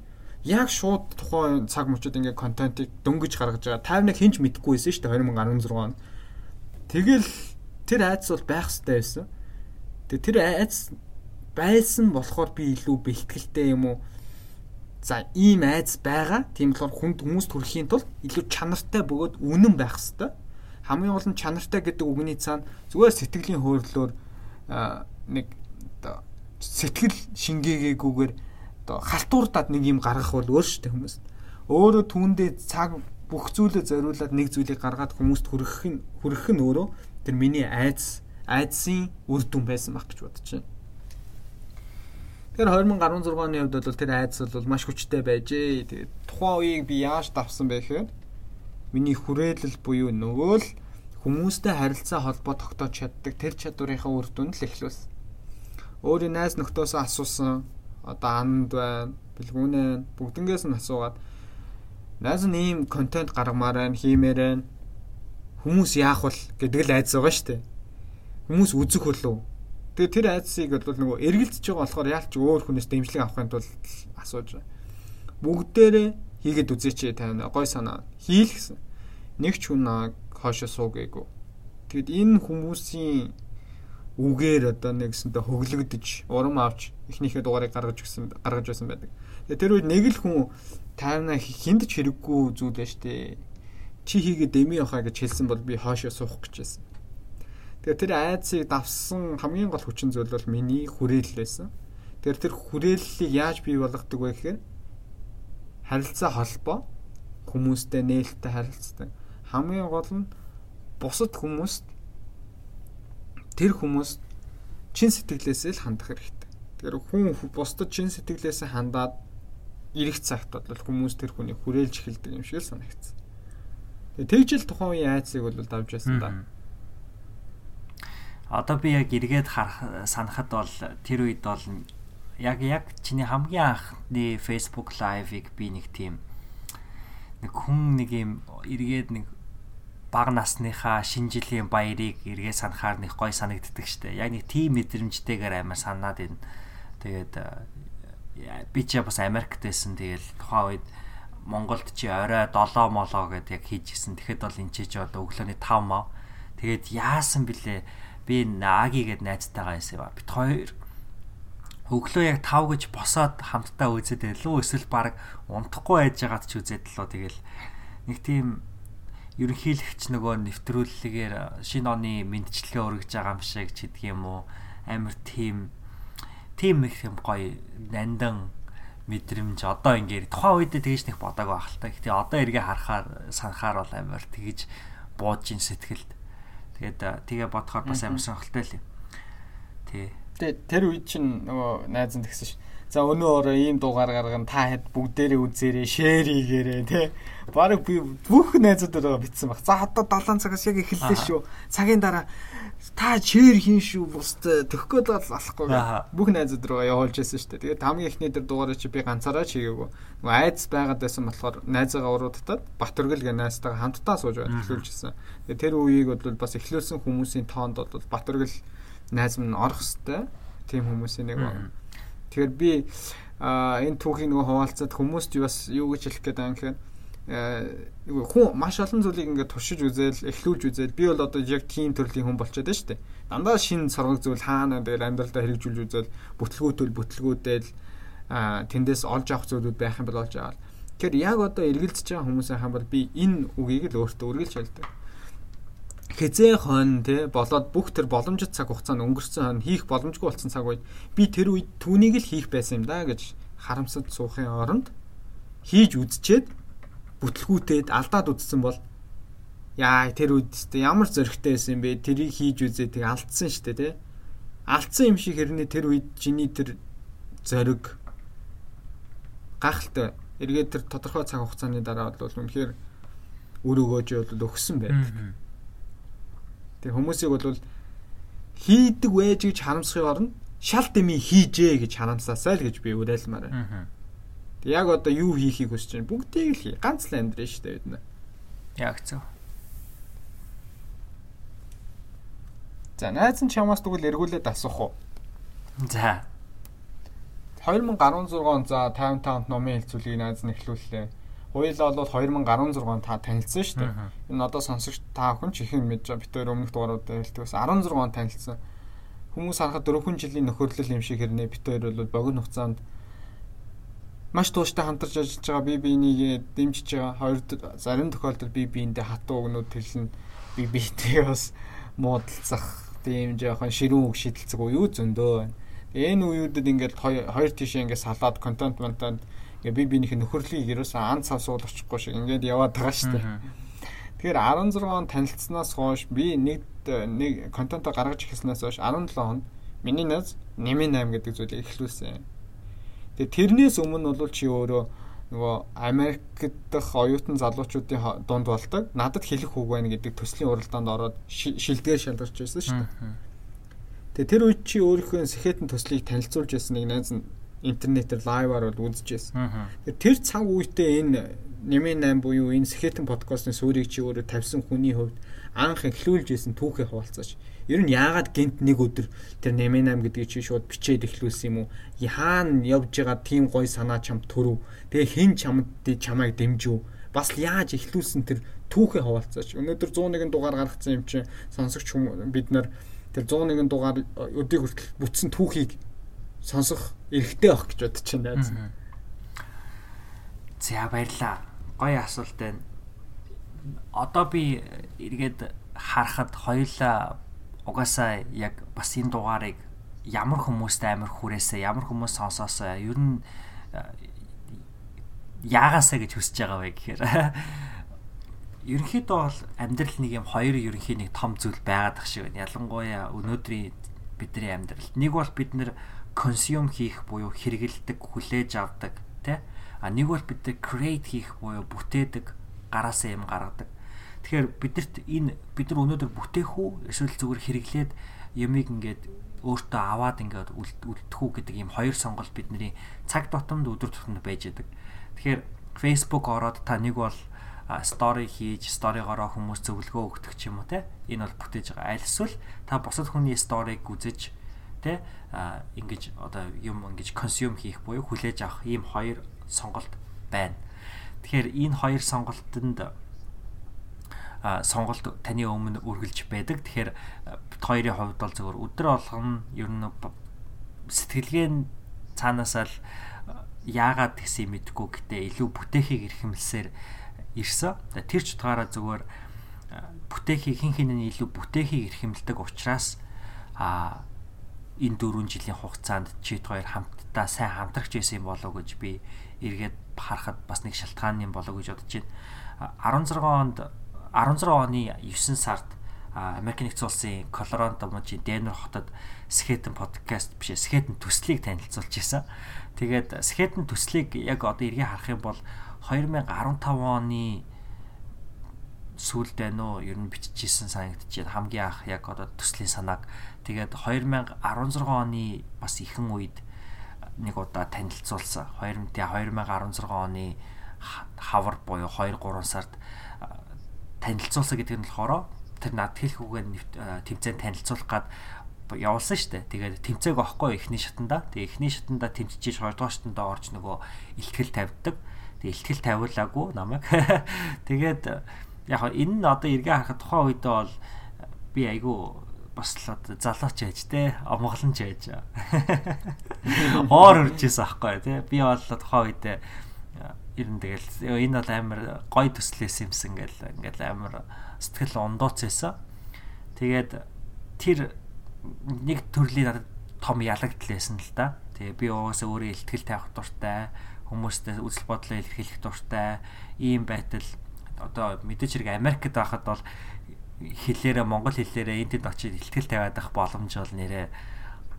яг шууд тухайн цаг мөчөд ингээ контентыг дөнгөж гаргаж байгаа. 51 хинч мэдэхгүй байсан дээ 2016 он. Тэгэл тэр айдас бол байх хэрэгтэй байсан. Тэгээ тэр айц байсан болохоор би илүү бэлтгэлтэй юм уу? За ийм айц байгаа. Тийм болохоор хүнд хүмүүст хүрэхийн тулд илүү чанартай бөгөөд үнэн байх хэвээр. Хамгийн гол нь чанартай гэдэг үгний цаана зүгээр сэтгэлийн хөөрлөөр нэг оо сэтгэл шингээгээгүйгээр оо халтуурдаад нэг юм гаргах бол өөр шүү дээ хүмүүс. Өөрөө түүндээ цаг бүх зүйлээ зориулаад нэг зүйлийг гаргаад хүмүүст хүргэх нь хүргэх нь өөрөө тэр миний айц айдсын үр дүн байсан байх гэж бодож байна. Тэгэхээр 2016 оны хувьд бол тэр айдас бол маш хүчтэй байжээ. Тэгээд тухайн үеийг би яаж давсан бэ гэхээр миний хүрээлэл буюу нөгөө л хүмүүстэй харилцаа холбоо тогтоож чаддаг тэр чадварынхаа үр дүнд л эхлүүлсэн. Өөрийн найз нөхдөөөс асуусан одоо анд байна, бэлгүүнэ бүгднгээс нь асуугаад найз нь ийм контент гаргамаар байна, хиймээр байна. Хүмүүс яах вэ гэдэг л айдас байгаа шүү дээ хүмүүс үзэх хөлөө. Тэгээ тэр айдсыг бол нөгөө эргэлдэж байгаа болохоор яалч өөр хүнээс дэмжлэг авахын тулд асууж байгаа. Бүгдээрээ хийгээд үзээч тавина. Гой санаа. Хийл гэсэн. Нэг ч хүн хоошо суугээгүй. Тэгэд энэ хүмүүсийн үгээр одоо нэгсэнтэй хөглөгдөж урам авч эхнийхээ дугаарыг гаргаж өгсөн гаргаж байсан байдаг. Тэгээ тэр үед нэг л хүн тайвна хинд ч хэрэггүй зүйл байж тээ. Чи хийгээд дэми явахаа гэж хэлсэн бол би хоошо суух гэж байсан. Тэгэхээр тэр айдсыг давсан хамгийн гол хүчин зүйл бол миний хүрээлэл байсан. Тэгэхээр тэр хүрээллийг яаж бий болгодог вэ гэхээр харилцаа холбоо хүмүүстэй нээлттэй харилцдаг. Хамгийн гол нь бусад хүмүүст тэр хүмүүст чин сэтгэлээсээ л хандах хэрэгтэй. Тэгэхээр хүн бусдад чин сэтгэлээсээ хандаад ирэх цагт бол хүмүүс тэр хүнийг хүрээлж эхэлдэг юм шиг л санагдсан. Тэгээ тэгжил тухайн үеийн айцыг бол давж байсан да. Mm -hmm одоо би яг эргээд харах санахад бол тэр үед бол яг яг чиний хамгийн анхны Facebook live-ыг би нэг тийм нэг хүн нэг юм эргээд нэг баг насныхаа шинэ жилийн баярыг эргээ санахаар нэг гой санагддаг штэ. Яг нэг тийм мэдрэмжтэйгээр амар санаад байна. Тэгээд би ч бас Америкт байсан. Тэгэл тухайн үед Монголд чи орой 7 молоо гэдээ яг хийжсэн. Тэгэхэд бол энэ ч одоо өглөөний 5 мав. Тэгээд яасан бilé би Наги гэд найзтайгаа байсан ба. Бит хоёр өглөө яг 5 гэж босоод хамтдаа үзээд байлуу эсвэл баг унтахгүй байж байгаад ч үзээд лөө тэгэл нэг тийм ерөнхийлөгч нөгөө нэвтрүүлгээр шинэ оны мэдчилгээ өргөж байгаа юм шиг ч гэдг юм уу амар тийм тийм их юм гоё нандан мэдрэмж одоо ингээд тухайн үед тэгэж нэг бодоагүй та. Гэтэ одоо эргээ харахаар санахаар бол амар тэгэж бууж ин сэтгэлд. Тэгээд тэгээ бодохоор бас амар сонирхолтой л юм. Тий. Тэгээ тэр үед чинь нөгөө найз нь тэгсэн ш. За өнөө ороо ийм дугаар гаргана та хэд бүгдээрээ үзээрэй, шеэр хийгээрэй тий. Бараг би бүх найзуудаараа битсэн баг. За одоо 7 цагаас яг эхэллээ шүү. Цагийн дараа та чээр хийн шүү бусдаа төгөхөд бол алахгүй бүх найзууд руугаа явуулж байсан шүү дээ. Тэгээд хамгийн ихний дээр дугаараа чи би ганцаараа чигээгүй. Нөгөө айц байгаад байсан болохоор найзаагаа уруудтаад Батөргөл гэ найзтайгаа хамтдаа сууж эхлүүлжсэн. Тэгээд тэр үеийг бол бас эхлүүлсэн хүмүүсийн тоонд бол Батөргөл найз минь орох хэвээр тийм хүмүүсийн нэг. Тэгэхээр би энэ түүхийг нөгөө хуваалцаад хүмүүст бас юу гэж хэлэх гээд байгаа юм гэхээр хүн маш олон зүйлийг ингээд туршиж үзэл, эхлүүлж үзэл би бол одоо яг тийм төрлийн хүн болчиход байна шүү дээ. Дандаа шинэ соргог зүйл хаана дээр амьдралдаа хэрэгжүүлж үзэл, бүтлгүүтэл а тэндээс олж авах зүйлүүд байх юм бол олж аваад. Тэгэхээр яг одоо эргэлзэж байгаа хүмүүсийн бол би энэ үгийг л өөртөө үргэлж хэлдэг. Хизээ хон те болоод бүх тэр боломжит цаг хугацаанд өнгөрсөн хон хийх боломжгүй болсон цаг үед би тэр үед түүнийг л хийх байсан юм да гэж харамсаж суухын оронд хийж үзчихэд бүтлгүүтээд алдаад үзсэн бол яа тэр үед ямар зөрөгтэй байсан юм бэ? Тэрийг хийж үзээ тэг алдсан шүү дээ, тэ. Алдсан юм шиг хэрнээ тэр үед чиний тэр зөрөг гахалтай эргээд тэр тодорхой цаг хугацааны дараа бол үнэхээр үр өгөөж бол өгсөн байдаг. Тэг хүмүүсийг бол хийдэг байж гэж харамсахын оронд шал дэмий хийжээ гэж харамсаасай л гэж би уриалмаар байна. Яг одоо юу хийхийг хүсэж байна? Бүгдийг л хий. Ганц л амьдрын шүү дээ бид нэ. Яг зөв. За найз нь чамаас тэгвэл эргүүлээд асуух уу? За. 2016 он за 55-нд номын хэлцүүлгийг найз нь эхлүүллээ. Хоёулаа бол 2016 он та танилцсан шүү дээ. Энэ одоо сонсогч та хүн ч мэдж байгаа. Бид хоёр өмнөх дугааруудаар хэлтгээс 16 он танилцсан. Хүмүүс харахад 4 жилийн нөхөрлөл юм шиг хэрнээ хоёр бол богино хугацаанд маш тууштай хамтарч ажиллаж байгаа би биенийг дэмжиж байгаа. Хоёр зарим тохиолдолд би биендээ хатуу өгнүүд тэлнэ. Би биетэй бас муудалцах тийм жоохон ширүүн үг шидэлцэг уу зөндөө байна. Энэ үеүүдэд ингээд хоёр тишээ ингээд салаад контент монтанд ингээд би биенийх нөхөрлөгийг ерөөсөө ан цав суул очихгүй шиг ингээд яваад байгаа шүү дээ. Тэгэхээр 16 он танилцсанаас хойш би нэг нэг контент гаргаж эхэлснээс хойш 17 онд миний найз нэмийн 8 гэдэг зүйлийг эхлүүлсэн. Тэгээ тэрнээс өмнө бол чи өөрөө нөгөө Америкт дах оюутан залуучуудын дунд болдог. Надад хэлэх үг байна гэдэг төслийн уралдаанд ороод шилдгээр шалгарч байсан шүү дээ. Тэгээ тэр үед чи өөрийнхөө сэхэтэн төслийг танилцуулж байсан нэг найз нь интернетээр лайваар бол байсан. Тэр цаг үедээ энэ нэмийн 8 буюу энэ сэхэтэн подкастын суурийг чи өөрөө тавьсан хүний хувьд анх эхлүүлж исэн түүхээ хаваалцаач. Ер нь яагаад гинт нэг өдөр тэр нэмэн 8 гэдгийг чи шууд бичээд эхлүүлсэн юм уу? Хаана явж байгаа тийм гой санаа чамд төрөв? Тэгээ хэн чамд чамайг дэмжив? Бас яаж эхлүүлсэн тэр түүхээ хаваалцаач. Өнөөдөр 101 дугаар гаргацсан юм чинь сонсогч бид нар тэр 101 дугаар өдийг хүртэл бүтсэн түүхийг сонсох эрхтэй авах гэж бодож байна. За баярлаа. Гоё асуулт байна одоо би эргээд харахад хоёулаа угаасаа яг бас энэ дугаарыг ямар хүмүүст амар хүрээсээ ямар хүмүүс сонсоосоо ер нь э, яагаасаа гэж хүсэж байгаа вэ гэхээр [LAUGHS] ерөнхийдөө бол амьдрал нэг юм хоёр ерөнхий нэг том зүйл байгаад тах шиг байна. Ялангуяа өнөөдрийн бидний амьдрал. Нэг бол бид нэр консюм хийх буюу хэрэгэлдэг, хүлээж авдаг, тэ? А нэг бол бид нар create хийх буюу бүтээдэг, гараасаа юм гаргадаг. Тэгэхээр бидэрт энэ бид нар өнөөдөр бүтээх үү эсвэл зүгээр хэрэглээд ямиг ингээд өөртөө аваад ингээд үлдэх үү гэдэг ийм хоёр сонголт бидний цаг тутамд өдөр тутамд байж байдаг. Тэгэхээр Facebook ороод та нэг бол стори хийж, сторигоороо хүмүүс зөвлөгөө өгдөг ч юм уу те. Энэ бол бүтээж байгаа. Аль эсвэл та бусад хүний сториг үзэж те ингэж одоо юм ингэж консюм хийх буюу хүлээж авах ийм хоёр сонголт байна. Тэгэхээр энэ хоёр сонголтод сонголт таны өмнө үргэлж байдаг. Тэгэхээр бит хоёрын хувьд бол зөвөр өдөр болгон ер нь сэтгэлгээ цаанаасаа л яагаад гэсэн мэдгүй гэтээ илүү бүтээхийг эрхэмлсээр ирсэн. Тэр ч утгаараа зүгээр бүтээхийг хин хинэн илүү бүтээхийг эрхэмлдэг учраас а энэ дөрвөн жилийн хугацаанд чид хоёр хамтдаа сайн хамтрагч байсан юм болов уу гэж би эргээд харахад бас нэг шалтгаан юм болов уу гэж бодож байна. 16 онд 16 оны 9 сард Америк нэгдсэн улсын Колорадо мужийн Денвер хотод Skeleton podcast биш Skeleton төслийг танилцуулж ирсэн. Тэгээд Skeleton төслийг яг одоо эргээ харах юм бол 2015 оны сүүлд байна уу ер нь биччихсэн санагдчих. Хамгийн анх яг одоо төслийн санааг тэгээд 2016 оны бас ихэнх үед нэг удаа танилцуулсан. 2000 2016 оны хавар буюу 2 3 сард танилцуулсан гэдэг нь болохоор тэр над хэлхүүгээ тэмцээн танилцуулах гад явуулсан шүү дээ. Тэгээд тэмцээг орохгүй эхний шатанда. Тэгээд эхний шатанда тэмцэж хоёрдугаар шатанда орж нөгөө ихтгэл тавьдаг. Тэгээд ихтгэл тавиулаагүй намайг. [LAUGHS] Тэгээд яг энэ нь одоо эргээ харахад тухайн үедээ бол би айгүй бас л залууч байж те омголон ч байж [LAUGHS] оор үржсэн аахгүй те би бол тухайн үедээ ер нь тэгэл энэ бол амар гой төслөөс юмсан гэл ингээл амар сэтгэл ундууц байсан. Тэгээд тэр нэг төрлийн надад том ялагдл байсан л да. Тэгээ би угаасаа өөрөө ихтгэл тавих дуртай, хүмүүстэй үзэл бодлоо илэрхийлэх дуртай ийм байтал одоо мэдээч хэрэг Америкт байхад бол хэлээрээ монгол хэлээрээ энд тэнд очиж ихтгэл тавиад байх боломж бол нэрээ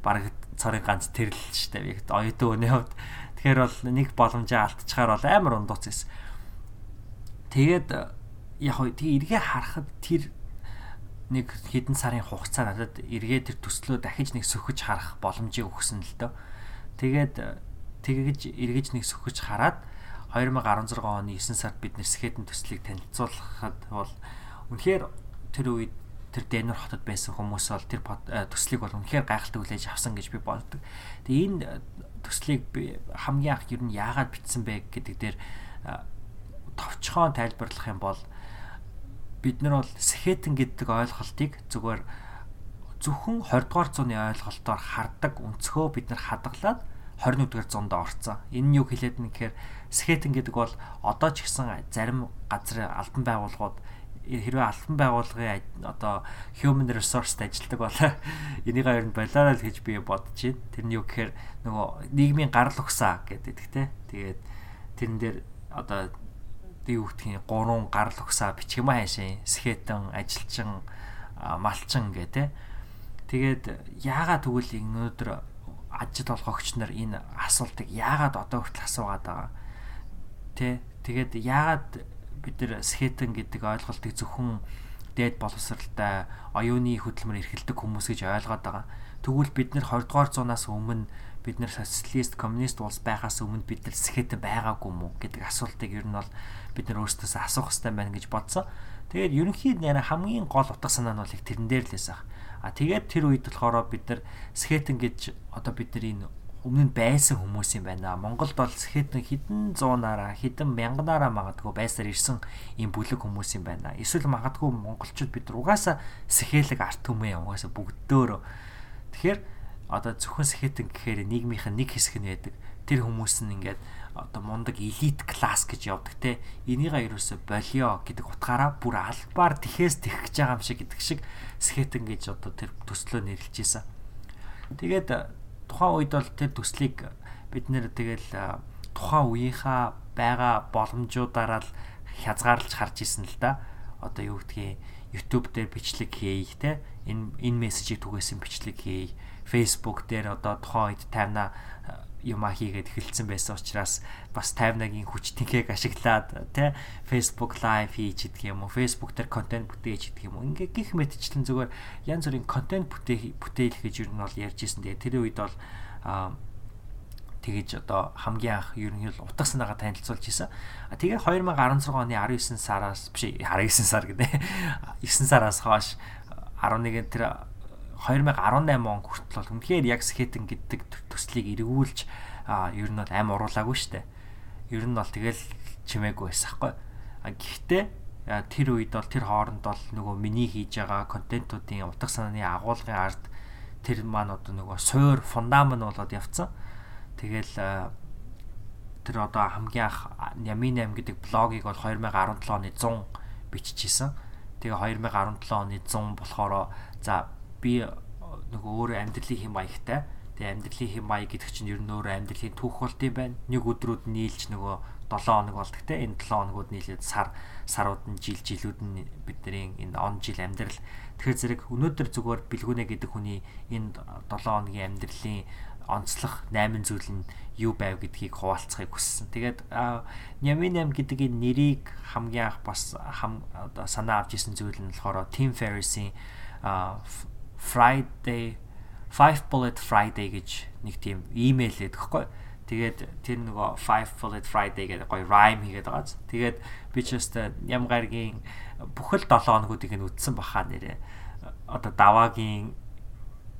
баг цорын ганц тэрл штэ би оюутан өний хувьд тэгэхээр бол нэг боломжоо алдчихаар бол амар ундууц байсан. Тэгээд яг хөө тэгээ эргээ харахад тэр нэг хэдэн сарын хугацаа надад эргээ тэр төслөө дахиж нэг сөхөж харах боломжийг өгсөн л дөө. Тэгээд тэгэж эргэж нэг сөхөж хараад 2016 оны 9 сард бид нэр Скетэн төслийг танилцуулахад бол үнэхээр тэр үед тэр Денвер хотод байсан хүмүүс бол тэр төслийг бол үнэхээр гайхалтай хүлээж авсан гэж би боддог. Тэгээ энэ төслийг би хамгийн анх ер нь яагаад бичсэн бэ гэдэг дээр товчхон тайлбарлах юм бол бид нар бол Сэхэтэн гэдэг ойлголтыг зүгээр зөвхөн 20 дугаар зууны ойлголтоор хардаг өнцгөө бид нар хадгалаад 21 дугаар зуунд орцсон. Энэ нь юу хэлээд нь гэхээр Сэхэтэн гэдэг бол одоо ч гэсэн зарим газрын албан байгууллагууд хэрвээ албан байгууллагын одоо human resource-д ажилладаг бол [LAUGHS] энийг нь болоорой л гэж би бодож байна. Тэр нь юу гэхээр нөгөө нийгмийн гарал угсаа гэдэг те. Тэгээд тэрэн дээр одоо би үгтгийн гурван гарал угсаа бичгэмэ хайшин скетэн ажилчин малчин гэ тэ тэгээд яагаад тэгвэл өнөөдөр ажид олгогч нар энэ асуултыг яагаад одоо хүртэл асуугаад байгаа тэ тэгээд яагаад бид нар скетэн гэдэг ойлголтыг зөвхөн дээд боловсралтай оюуны хөдөлмөр эрхэлдэг хүмүүс гэж ойлгоод байгаа тэгвэл бид нэр 20 дугаар зуунаас өмнө бид нэр социалист коммунист улс байхаас өмнө бид нар скетэн байгаагүй мүү гэдэг асуултыг ер нь бол бид нар өөрсдөөс асуух хэрэгтэй байна гэж бодсон. Тэгээд ерөнхийд нэр хамгийн гол утга санаа нь бол их тэрэн дээр л байсан. А тэгээд тэр үед болохоор бид нар скетэн гэж одоо бид нар энэ өмнө нь байсан хүмүүс юм байна. Монголд бол скетэн хэдэн зуунаараа хэдэн мянганаараа магадгүй байсаар ирсэн ийм бүлэг хүмүүс юм байна. Эсвэл магадгүй монголчууд бид угаасаа сэхэлэг арт юм угаасаа бүгдөө. Тэгэхээр одоо зөвхөн сэхэтэн гэхээр нийгмийнх нь нэг хэсэг нь байдаг. Тэр хүмүүс нь ингээд одоо мундаг элит класс гэж явдаг те энийгээ ерөөсө болио гэдэг утгаараа бүр албаар тэхээс тэгж байгаа юм шиг гэдэг шиг скетэн гэж одоо тэр төслөө нэрлэж ийсэн. Тэгээд тухайн үед бол тэр төслийг бид нэр тэгэл тухайн үеийнхаа байгаа боломжуудаараа л хязгаарлаж харж исэн л да. Одоо юу гэдгийг YouTube дээр бичлэг хийх те энэ энэ мессежийг түгээсэн бичлэг хийх Facebook дээр одоо тухайн үед таймна юмаа хийгээд эхэлсэн байсан учраас бас таймнагийн хүч тэнхэг ашиглаад тий Facebook live хийж идэх юм уу Facebook дээр контент бүтээж идэх юм уу ингээ гих мэтчлэн зүгээр янз бүрийн контент бүтээх бүтээл гэж юу нь бол ярьж ирсэн. Тэгээ тэр үед бол тэгэж одоо хамгийн анх ерөнхийдөө утга санаагаа танилцуулж исэн. Тэгээ 2016 оны 19 сараас биш 19 сар гэдэг 9 [LAUGHS] сараас хойш 11 тэр 2018 он хүртэл бол үнэхээр яг скетинг гэдэг төслийг эргүүлж ер нь бол аим уруулаагүй штэ. Ер нь бол тэгэл чимээгүй байсан хгүй. А гэхдээ тэр үед бол тэр хооронд бол нөгөө миний хийж байгаа контентуудын утга санааны агуулгын ард тэр маань одоо нөгөө суур фундамент болоод явцсан. Тэгэл тэр одоо хамгийн анх Ямин 8 гэдэг блогийг бол 2017 оны 100 биччихсэн. Тэгээ 2017 оны 100 болохоор за би нөгөө өөрөө амьдралын хэм маягтай. Тэгээ амьдралын хэм маяг гэдэг чинь ер нь өөрөө амьдралын түүх болт юм байна. Нэг өдрүүд нийлж нөгөө 7 хоног болдог те. Энэ 7 хоногуд нийлээд сар сарууд нь жил жилүүд нь бидний энэ он жил амьдрал Тэгэхээр зэрэг өнөөдөр зүгээр бэлгүүнэ гэдэг хүний энэ 7 хоногийн амьдралын онцлог 8 зүйл нь юу байв гэдгийг хуваалцахыг хүссэн. Тэгээд Нямин 8 гэдэг энэ нэрийг хамгийн анх бас санаа авч исэн зүйл нь болохоор Tim Ferriss-ийн Friday Five Bullet Friday гэж нэг тийм имэйл байдаг хгүй. Тэгээд тэр нөгөө Five Bullet Friday гэдэг гоё rhyme хийгээд байгааз. Тэгээд би ч өстой ям гаргийн бүхэл 7 хоногуудыг нь үтсэн баха нэрээ. Одоо даваагийн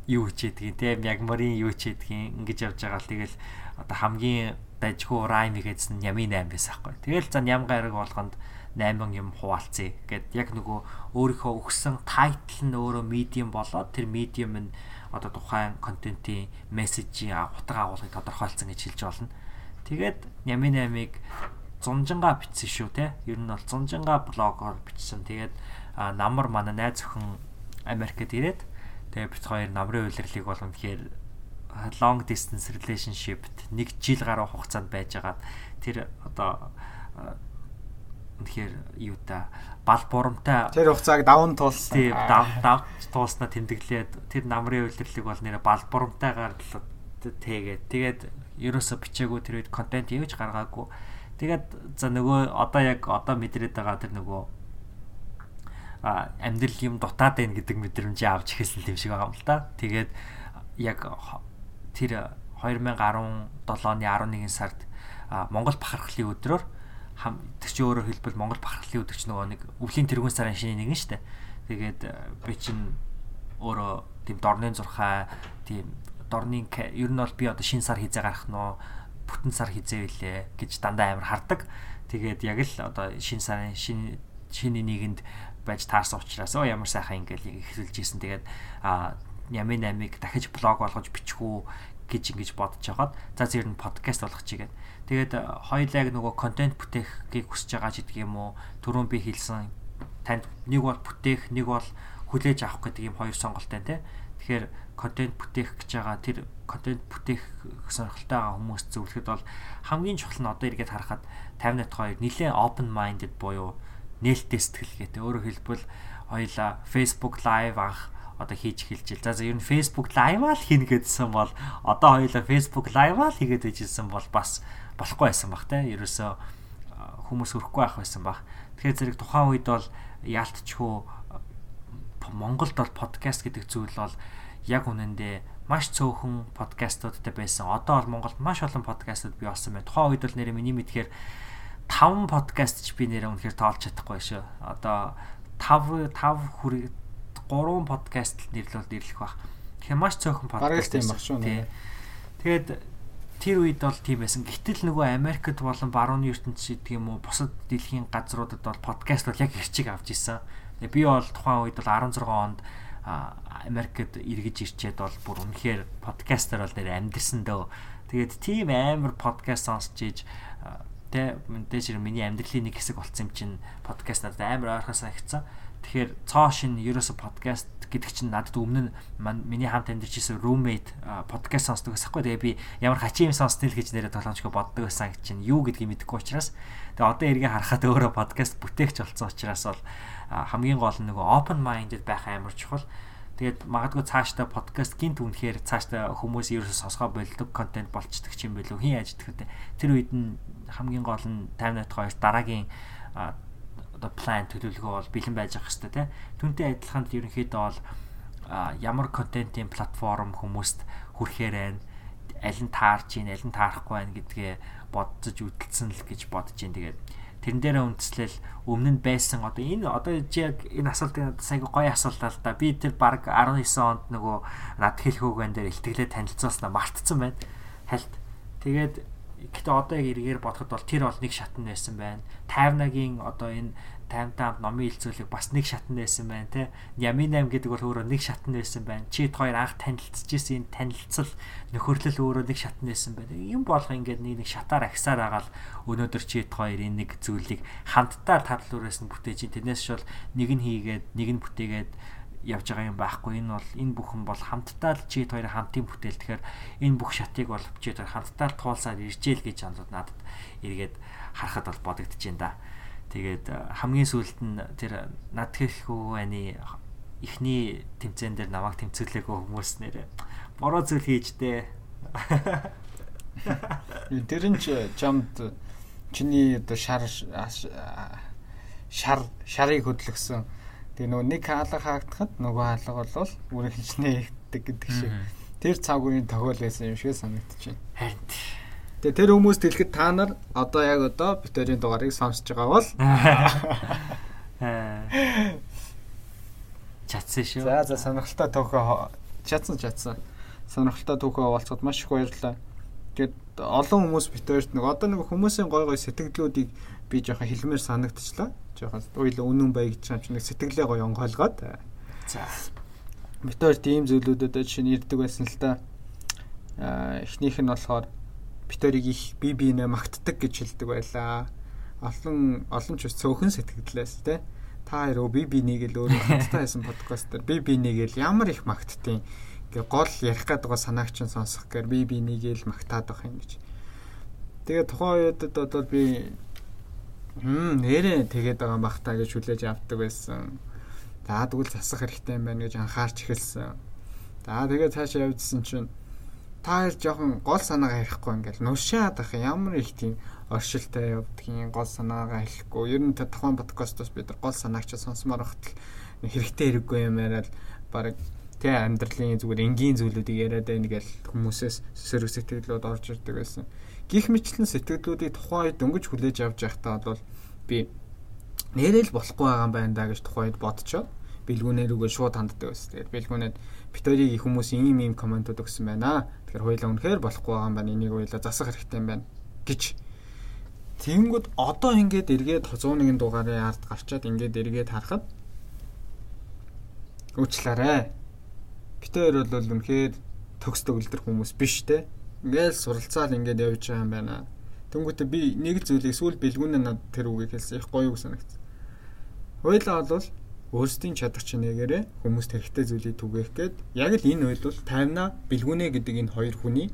юу хичээдгийг те мягмарын юу хичээдгийг ингэж явж байгаа л тэгэл одоо хамгийн дажгүй райм хийгээдсэн ямын 8 байсан байхгүй. Тэгэл за ням гараг болгонд 8 юм хуваалцъя гэд яг нөгөө өөрийнхөө өгсөн тайтл нь өөрөө медиум болоод тэр медиум нь одоо тухайн контентын мессежийн утга агуулгыг тодорхойлцсон гэж хэлж болно. Тэгээд ямын 8-ыг зунжанга бичсэн шүү те. Ер нь бол зунжанга блогоор бичсэн. Тэгээд намар манай найз охин Америкт ирээд тэгээ бит хоёр намрын үйлрлийг бол үнэхээр long distance relationship-т нэг жил гаруй хугацаанд байжгаад тэр одоо үнэхээр юу та бал бурамтай тэр хугацааг давн туулсан. Тийм дав дав туулснаа тэмдэглээд тэр намрын үйлрлийг бол нэрэ бал бурамтайгаар тэгээд тэгээд ерөөсө бичээгүй тэр үед контент явж гаргаагүй Тэгээд за нөгөө одоо яг одоо мэдрээд байгаа тэр нөгөө а амьдрал юм дутаад байна гэдэг мэдрэмжээ авч ихсэн юм шиг байгаа юм л да. Тэгээд яг тэр 2017 оны 11 сард Монгол бахархлын өдрөөр тэр чи өөрөөр хэлбэл Монгол бахархлын өдөр чи нөгөө нэг өвлийн тэргүүн сарын шинэ нэг нь штэ. Тэгээд би чин өөрөө тийм дорны зурхаа тийм дорны ер нь бол би одоо шинэ сар хизээ гарах нөө бүтэн сар хизээ вүлээ гэж дандаа амар хардаг. Тэгээд яг л одоо шин сарын шин шиний нэгэнд байж таарсан учраас оо ямар сайхан ингээл ихсэлж ийсэн. Тэгээд а Ямын 8-ыг дахиж блог болгож бичихүү гэж ингэж бодож хагаад за зэр нь подкаст болгох чигээд тэгээд хоёулаа яг нөгөө контент бүтээхийг хүсэж байгаа ч гэдэг юм уу түрүүн би хэлсэн танд нэг бол бүтээх нэг бол хүлээж авах гэдэг юм хоёр сонголттой те тэгэхээр контент бүтээх гэж байгаа тэр контент бүтээх сонирхолтой байгаа хүмүүс зөвлөхөд бол хамгийн чухал нь одоо эргээд харахад 58 хоёр нэлээд open minded буюу нээлттэй сэтгэлгээтэй. Өөрөөр хэлбэл хоёлаа Facebook live анх одоо хийж эхэлж ил. За за ер нь Facebook live-аа л хийнэ гэдсэн бол одоо хоёлаа Facebook live-аа л хийгээд ижсэн бол бас болохгүй байсан баг те. Ерөөсөө хүмүүс өрөхгүй байх байсан баг. Тэгэхээр зэрэг тухайн үед бол яалтчгүй Монголд бол подкаст гэдэг зүйл бол яг үнэндээ маш цөөхөн подкастуудтай байсан. Одоо бол Монголд маш олон подкастууд бий болсон байна. Тухайн үед бол нэрээ миний мэдхээр 5 подкаст ч би нэрээ үнэхээр тоолж чадахгүй шүү. Одоо 5 5 хүрээ 3 подкаст нэрлүүлд ирлэх баг. Тэгэхээр маш цөөхөн подкаст тийм баг шүү. Тэгээд тэр үед бол тийм байсан. Гэтэл нөгөө Америкт болон барууны ертөнцид гэдэг юм уу бусад дэлхийн газруудад бол подкаст бол яг хэрчиг авч исэн. Тэгээ би бол тухайн үед бол 16 онд Америкт эргэж ирчээд бол бүр үнэхээр подкастер бол нэр амьдэрсэн дөө. Тэгээд тийм амар подкаст сонсч ийж тэ мэдээж миний амьдралын нэг хэсэг болсон юм чинь подкаст надад амар ойрхон санагдсан. Тэгэхээр цоо шин ерөөсө подкаст гэдэг чинь надад өмнө нь миний хамт амьдарч исэн roommate подкаст сонсдог гэсэхгүй. Тэгээ би ямар хачин юм сонсноо л гэж нэрээ толгомжгүй боддог байсан гэж чинь юу гэдгийг мэдэхгүй учраас тэгээ одоо эргээ харахад өөрөө подкаст бүтээгч болсон учраас бол хамгийн гол нь нөгөө open minded байх амар чухал. Тэгээд магадгүй цаашдаа подкаст гинт үнэхээр цаашдаа хүмүүс ерөөсөө сонсгоо болдог контент болцдог юм билүү хин яаж тэгвэ. Тэр үед нь хамгийн гол нь 58 хоёр дараагийн одоо план төлөвлөгөө бол бэлэн байж ах хэвээр тий. Түүнтэй адилхан ерөнхийдөө бол ямар контентын платформ хүмүүст хүрэхээр байна аль нь таарч ийн аль нь таарахгүй байна гэдгээ бодож үтэлсэн л гэж бодож ийн тэгээд тэрэн дээрээ үндэслэл өмнө нь байсан одоо энэ одоо яг энэ асуултын сайн гоё асуулт л да. Би тэр баг 19 онд нөгөө над хэлэх үг байна дээр илтгэлээ танилцуулснаа мартцсан байна. Хальт. Тэгээд гэтээ одоо яг эргээр бодоход бол тэр бол нэг шатн байсан байна. 50-нагийн одоо энэ 50 номын хилцүүлэг бас нэг шатн байсан байна те. Ямин 8 гэдэг бол өөрөө нэг шатн байсан байна. Чи хоёр анх танилцчихсэн энэ танилцал нөхөрлөл өөрөө нэг шатн байсан байна. Юм болох ингээд нэг нэг шатаар агсаар агаал өнөөдөр чи хоёр энэ нэг зүйлийг хамтдаа тадлуураас нь бүтээж тэрнээс шул нэг нь хийгээд нэг нь бүтээгээд явж байгаа юм байхгүй энэ бол энэ бүхэн бол хамтдаа л чи хоёр хамтын бүтээл тэгэхээр энэ бүх шатыг бол чи хоёр хамтдаа л туулсаар иржээл гэж анзууд надад эргээд харахад бол бодогдож байна да. Тэгээд э, хамгийн сүүлд нь тэр над хэлэхгүй байна эхний тэмцээн дээр намайг тэмцүүлээгөө хүмүүс нэрэ бороо зүйл хийж дээ. Тэр нь чамд чиний оо шар шар шарыг хөдлөсөн. Тэгээ нөгөө нэг хаалга хаагдахад нөгөө хаалга бол үргэлжлэнэ ихдэг гэдэг шиг. Тэр цаг үеийн тохиол байсан юм шиг санагдчихэв. Харин Тэгээ тэр хүмүүс тэлэхэд та нар одоо яг одоо битэрийн дугаарыг сонсож байгаа бол [LAUGHS] чатсан шүү. За за сонирхолтой төхөө чатсан чатсан. Сонирхолтой төхөө болцоход маш их баярлалаа. Тэгэд олон хүмүүс битэрт нэг одоо нэг хүмүүсийн гой гой сэтгэлдлүүдийг би жоохон хэлмээр санагдчихлаа. Жоохон уйл үнэн бай гэж юм чи нэг сэтгэлээ гой онгойлгоод. За. Битэр тийм зүйлүүдэд жишээ нь ирдэг байсан л та. Аа эхнийх нь болохоор битэрийг их бие биенээ магтдаг гэж хэлдэг байлаа. Олон олон ч цөөхөн сэтгэлдэлээс те та хоёр бие биенийг л өөрөө хамтдаа хийсэн подкаст дээр бие биенийг л ямар их магтдیں۔ Ингээ гол ярих гээд байгаа санааг чинь сонсох гээр бие биенийг л магтаад байх юм гэж. Тэгээ тухайн үедэд одоо би хм нэрээ тэгээд байгаа махтаа гэж хүлээж авдаг байсан. За тэгвэл засах хэрэгтэй юм байна гэж анхаарч эхэлсэн. За тэгээд цаашаа явжсэн чинь та хоёр жоохон гол санаагаа ярихгүй ингээл нушаад ах ямар их тийм оршилтай явдгийн гол санаагаа хэлэхгүй. Ер нь тухайн подкастоос бид нар гол санааг ч сонсомоор хатал хэрэгтэй хэрэггүй юм яриад баг тэ амьдралын зүгээр энгийн зүйлүүдийг яриад байна гэл хүмүүсээс сөрөг сэтгэлүүд орж ирдэг байсан. Гих мэтлэн сэтгэлүүдийг тухайн үед дөнгөж хүлээж авч явахдаа бол би нэрэл болохгүй байгаа юм байна да гэж тухайн үед бодцоо бэлгүүнээр үгээ шууд ханддаг байсан. Тэгээд бэлгүүнээд битэрийг их хүмүүс ийм ийм комментууд өгсөн байна. Тэгэхээр хоёлаа үнэхээр болохгүй байгаа юм байна. Энийг хоёлаа засах хэрэгтэй юм байна гэж. Тэнгүүд одоо ингээд эргээд 101 дугаарын ард гарчаад ингээд эргээд харахад уучлаарай. Битэр бол үнэхээр төгс төгөлдөр хүмүүс биш те. Ингээл суралцаал ингээд явж байгаа юм байна. Тэнгүүтээ би нэг зүйлийг сүүл бэлгүүнээ над тэр үгийг хэлсэн их гоё үг санагдсан. Хоёлаа бол өөрсдийн чадах чинээгээрээ хүмүүст хэрэгтэй зүйлийг түгээх гээд яг л энэ үед бол таймна бэлгүнэ гэдэг энэ хоёр хүний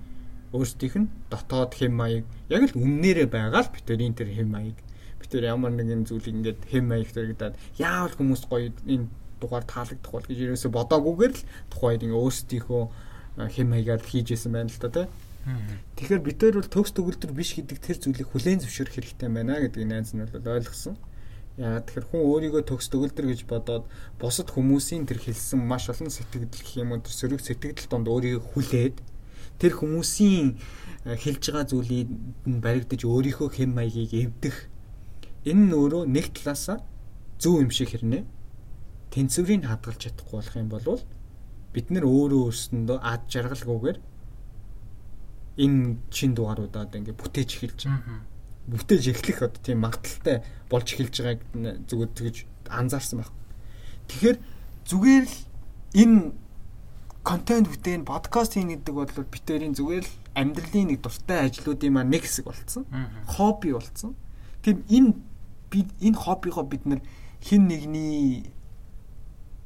өөрсдийнх нь дотоод хэм маяг яг л үннээрээ байгаа л битэрийн тэр хэм маяг битэр ямар нэгэн зүйлийг ингээд хэм маяг төрөгдөд яавал хүмүүс гоё энэ дугаар таалагдах бол гэж ерөөсө бодоагүйгээр л тухайд ингээ өөрсдийнхөө хэм маягаар хийжсэн байна л та тийм Тэгэхээр битэр бол төгс төгөлдөр биш гэдэг тэр зүйлийг хүлээн зөвшөөрөх хэрэгтэй байна гэдгийг найз нь бол ойлгосон. Яагаад тэгэхээр хүн өөрийгөө төгс төгөлдөр гэж бодоод бусад хүмүүсийн тэр хэлсэн маш олон сэтгэл гэх юм уу тэр сөрөг сэтгэл донд өөрийгөө хүлээд тэр хүмүүсийн э, хэлж байгаа зүйлийг баригдаж өөрийнхөө хэм маягийг эвдэх энэ нь өөрөө нэг талаасаа зөв юм шиг хэрнээ тэнцвэрийг хадгалж чадахгүй болох юм бол бид нэр өөрөө өөрсөндөө ад жаргалгүйгээр энэ чин дугааруудаа ингээ бүтээж эхэлж бүтээж эхлэх одоо тийм магадaltaй болж эхэлж байгааг зүгээр тэгж анзаарсан баг. Тэгэхээр зүгээр л энэ контент бүтээн подкаст хийн гэдэг бол битэрийн зүгээр л амьдралын нэг дуртай ажлуудын маань нэг хэсэг болцсон. Хобби болцсон. Тийм энэ бид энэ хоббигоо бид нэр хин нэгний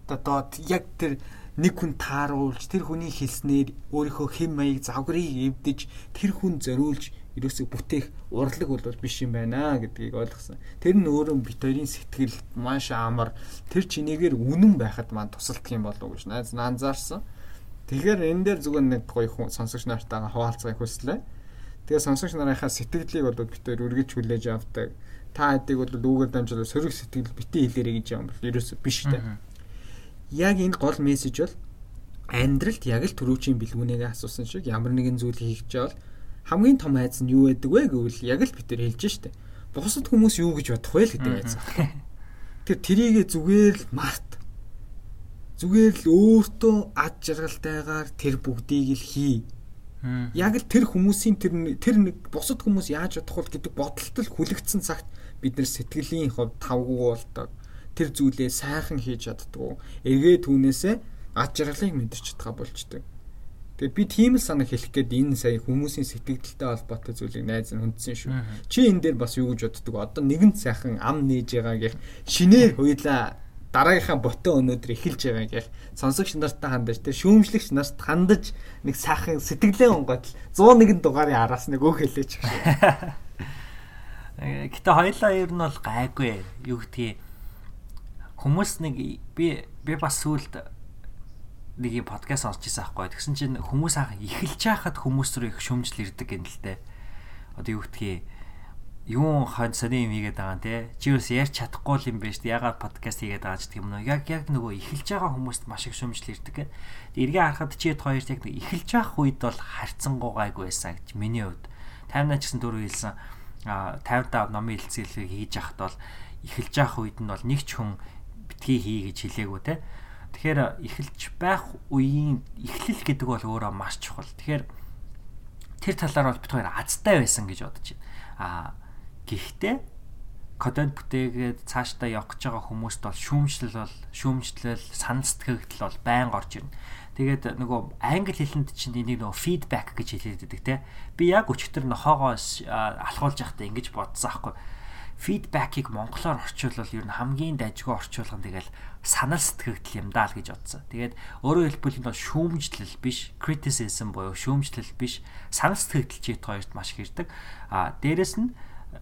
одоо яг тэр нэг хүн тааруулж тэр хүний хэлснээр өөрийнхөө хэм маяг завгарыг эвдэж тэр хүн зориулж ерөөсөө бүтээх урлаг бол биш юм байна гэдгийг ойлгосон. Тэр нь өөрөө бит хоёрын сэтгэл маш амар тэр чинээгээр үнэн байхад маань тусалдах юм болов уу гэж найз анзаарсан. Тэгэхээр энэ дээр зүгээр нэг гоё хүн сонсогч нартайгаа хуваалцахыг хүслээ. Тэгээ сонсогч нарынхаа сэтгэлийг бол бит хоёр үргэлж хүлээж авдаг. Та хэдийг бол үүгээр дамжуулаад сөрөг сэтгэл битээ хэлээрэй гэж юм бол ерөөсөө биш үү. Яг энэ гол мессеж бол амьдралд яг л төрүүчийн бэлгүүнээгээ асуусан шиг ямар нэгэн зүйл хийх жаал хамгийн том айц нь юу байдаг вэ гэвэл яг л бид нар хэлж штэ. Бусад хүмүүс юу гэж бодох вэ гэдэг айц. [LAUGHS] Тэр трийгээ зүгээр л март. Зүгээр л өөртөө ад жаргалтайгаар тэр бүгдийг л хий. Яг л тэр хүмүүсийн тэр тэр нэг бусад хүмүүс яаж бодох вэ гэдэг бодолтол хүлэгдсэн цагт бид нар сэтгэлийн хувьд тавгүй болдог. Тэр зүйлээ сайхан хийж чаддгүй. Эргээ түүнээсээ ад жаргалыг мэдэрч чадгаа болчдөг. Тэгээд би тийм л санаа хэлэх гээд энэ сая хүмүүсийн сэтгэлдэлтэй холбоотой зүйлийг найз нь хүндсэн шүү. Чи энэ дээр бас юу гэж боддөг? Одоо нэгэн сайхан ам нээж байгаа гэх шинээр хуйлаа дараагийнхаа ботоо өнөөдөр эхэлж байгаа гэх сонсогч нартай хандаж тэр шүүмжлэгч нарт хандаж нэг сайхан сэтгэлээ онгоод 101 дугаарын араас нэг өөх хэлээч. [LAUGHS] Гэтэ хоёлаа ер нь бол гайгүй. Юу гэдгийг хүмүүс нэг би би бас сүулт нэг юм подкаст сонсч байсан аахгүй. Тэгсэн чинь хүмүүс анх эхэлж байхад хүмүүс рүү их шөмжл ирдэг юм л дээ. Одоо юу гэдгийг юу хон сони юм хийгээд байгаа нэ. Чи юус ярьж чадахгүй юм биш үү? Ягаад подкаст хийгээд байгаа ч гэх юм нөө. Яг яг нөгөө эхэлж байгаа хүмүүст маш их шөмжл ирдэг гэх. Эргээ харахад чи хоёрт яг эхэлж байх үед бол харьцангуй гайгүй байсан гэж миний хувьд. Таймнаа ч гэсэн дөрөв хэлсэн а 50 номын хэлцээлийг хийж яхад бол эхэлж явах үед нь бол нэг ч хүн битгий хий гэж хэлээгүү те. Тэгэхээр эхэлж байх үеийн эхлэл гэдэг бол өөрөө маш чухал. Тэгэхээр тэр талаар бол бид хоёр азтай байсан гэж бодож байна. Аа гэхдээ контент бүтээгээд цаашдаа явах гэж байгаа хүмүүст бол шүүмжлэл бол шүүмжлэл санал сэтгэгдэл бол байнга орж ирнэ. Тэгээд нөгөө англи хэлэнд чинь энийг нөгөө feedback гэж хэлээд байдаг те. Би яг өчтөр нохоогоос алхуулж байхдаа ингэж бодсон аахгүй фидбэкийг монголоор орчуулвал ер нь хамгийн дайжгүй орчуулган тэгэл санал сэтгэгдэл юм даа л гэж бодсон. Тэгээд өөрөөр хэлбэл энэ бол шүүмжлэл биш, criticism буюу шүүмжлэл биш, санал сэтгэгдэл чийт хоёрт маш их ирдэг. А дээрэс нь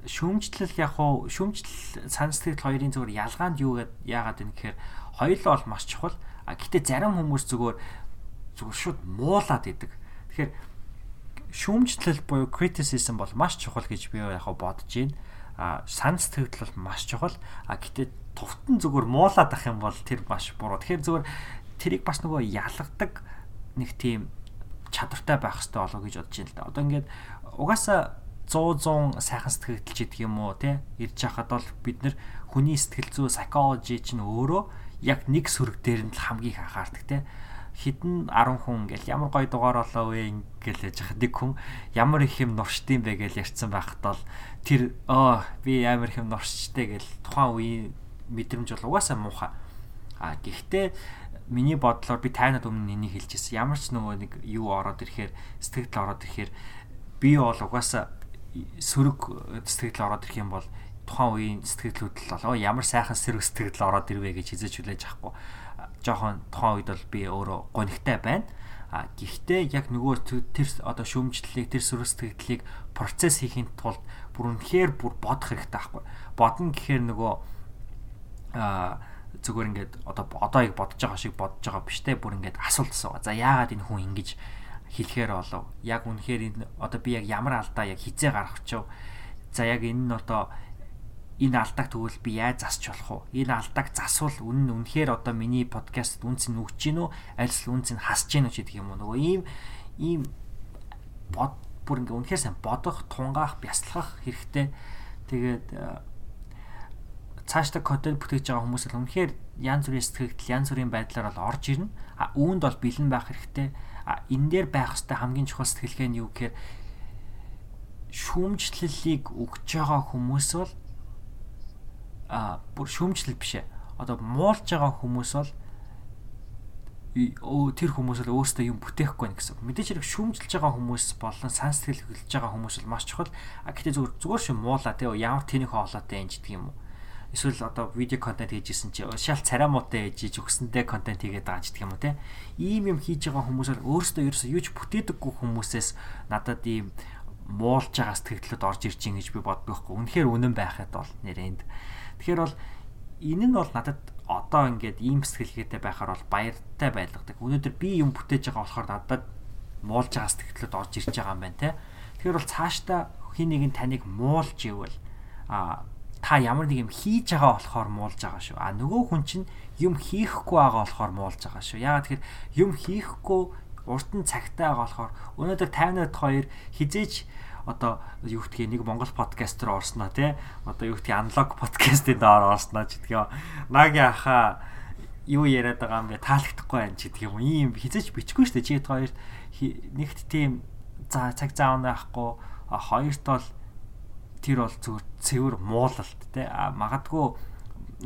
шүүмжлэл яг хуу шүүмжлэл санал сэтгэгдэл хоёрын зүгээр ялгаанд юу яагаад вэ гэхээр хоёулаа бол маш чухал. А гэтээ зарим хүмүүс зүгээр зүгээр шууд муулаад идэг. Тэгэхээр шүүмжлэл буюу criticism бол маш чухал гэж би яг бодож байна а сан сэтгэл бол маш чухал а гэтээ товтон зүгээр муулаад ах юм бол тэр маш буруу. Тэгэхээр зүгээр тэрийг бас нөгөө ялгадаг нэг тийм чадвартай байх хэрэгтэй болоо гэж бодож байна л да. Одоо ингээд угаасаа 100 100 сайхан сэтгэл гэдэг юм уу те ирж хахад бол бид нар хүний сэтгэл зүй psychology чинь өөрөө яг нэг сөрөг дээр нь л хамгийн их анхаардаг те хідэн 10 хүн ингээл ямар гоё дугаар болоо вэ ингээл яж хад нэг хүн ямар их юм нуршдсан бэ гэж ярьсан байхад бол тэр оо би амар их юм нуршчтэй гэл тухайн үеийн мэдрэмж бол угаасаа муухай. А гэхдээ миний бодлоор би тайнад өмнө энийг хэлчихсэн. Ямар ч нөгөө нэг юу ороод ирэхээр сэтгэл ороод ирэхээр би бол угаасаа сөрөг сэтгэл ороод ирэх юм бол тухайн үеийн сэтгэлүүд л болоо ямар сайхан сэрэг сэтгэл ороод ирвэ гэж хизэж хүлээж авахгүй жоохон тухайн үед бол би өөрөө гонигтай байна. А гэхдээ яг нөгөө тэр одоо шүүмжлэлийг тэр сүрс тэгдлийг процесс хийхин тулд бүр үнэхээр бүр бодох хэрэгтэй байхгүй. Бодно гэхээр нөгөө а зүгээр ингээд одоо одоо яг бодож байгаа шиг бодож байгаа биш те бүр ингээд асуулт асуугаа. За яагаад энэ хүн ингэж хэлэхээр болов? Яг үнэхээр энэ одоо би яг ямар алдаа яг хизээ гаргах ч вэ? За яг энэ нь одоо энэ алдааг тэгвэл би яаж засч болох вэ? Энэ алдааг засвал үнэн нь үнэхээр одоо миний подкаст үнц нь өгч гин үү? Альс үнц нь хасж гин үү гэдэг юм уу? Нөгөө ийм ийм бод бүр ингээ үнэхээр сайн бодох, тунгаах, бясалгах хэрэгтэй. Тэгээд э, цаашдаа контент бүтээж байгаа хүмүүс л үнэхээр янз бүрийн сэтгэгдэл, янз бүрийн байдлаар бол орж ирнэ. А үүнд бол бэлэн байх хэрэгтэй. А энэ дээр байх хэвээр хамгийн чухал сэтгэлгээ нь юу гэхээр шүүмжлэлийг өгж байгаа хүмүүс бол а бүр шүүмжлэл биш ээ. Одоо муулж байгаа хүмүүс бол тэр хүмүүс л өөрсдөө юм бүтээхгүй байх гэсэн. Мэдээж хэрэг шүүмжилж байгаа хүмүүс болон сан сэтгэл хөдлөж байгаа хүмүүс бол маш чухал. А гэтээ зүгээр зүгээр шин муула те ямар тэнийх хоолойтой юм гэдэг юм уу. Эсвэл одоо видео контент хийжсэн чи шал царай муутай хийж өгсөндөө контент хийгээд байгаа ч гэх юм уу те. Ийм юм хийж байгаа хүмүүс бол өөрсдөө ерөөсөө юу ч бүтээдэггүй хүмүүсээс надад ийм муулж байгаа сэтгэлдлүүд орж ирж ин гэж би боддог байхгүй. Үнэхээр үнэн байхад бол нэрээнд. Тэгэхээр бол энэ нь бол надад одоо ингээд ийм сэтгэлгээтэй байхаар бол баяртай байлгадаг. Өнөөдөр би юм бүтээж байгаа болохоор надад муулж байгаа сэтгэлдлүүд орж ирж байгаа юм байна те. Тэгэхээр бол цаашдаа хин нэг нь таныг муулж ивэл а та ямар нэг юм хийж байгаа болохоор муулж байгаа шүү. А нөгөө хүн чинь юм хийхгүй байгаа болохоор муулж байгаа шүү. Ягаад тэгэхээр юм хийхгүй урт нь цагтаа байгаа болохоор өнөөдөр 50-аад хоёр хизээч одоо юу гэдгийг нэг Монгол подкастер орсноо тий? Одоо юу гэдгийг аналог подкастын доор орсноо ч гэдгийг наги аха юу яриад байгаа юм бэ? Таалагдахгүй байна ч гэдэг юм ийм хизээч бичихгүй шүү дээ. Чи хоёр нэгт тийм за цаг заавна байхгүй хоёрт бол тэр бол зүгээр цэвэр муулалт те а магадгүй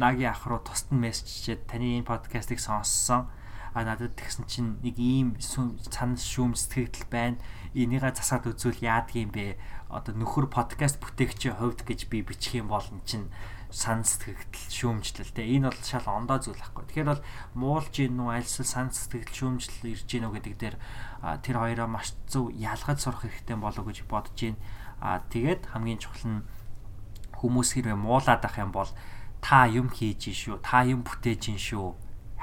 наги ах руу тусад нь мессежчээд таны энэ подкастыг сонссон а надад тэгсэн чинь нэг ийм цанас шүүм сэтгэгдэл байна энийгээ засаад үзвэл яадаг юм бэ одоо нөхөр подкаст бүтээгчийн хувьд гэж би бичих юм бол эн чинь сан сэтгэгдэл шүүмжлэл те энэ бол шал ондоо зүйл ахгүй. Тэгэхээр бол муулж ийн нү альсэл сан сэтгэгдэл шүүмжлэл ирж гинөө гэдэг дээр тэр хоёроо маш зөв ялгаж сурах хэрэгтэй болов гэж бодож байна А тэгээд хамгийн чухал нь хүмүүс хэрвээ муулаад ах юм бол та юм хийж шүү, та юм бүтээж шүү.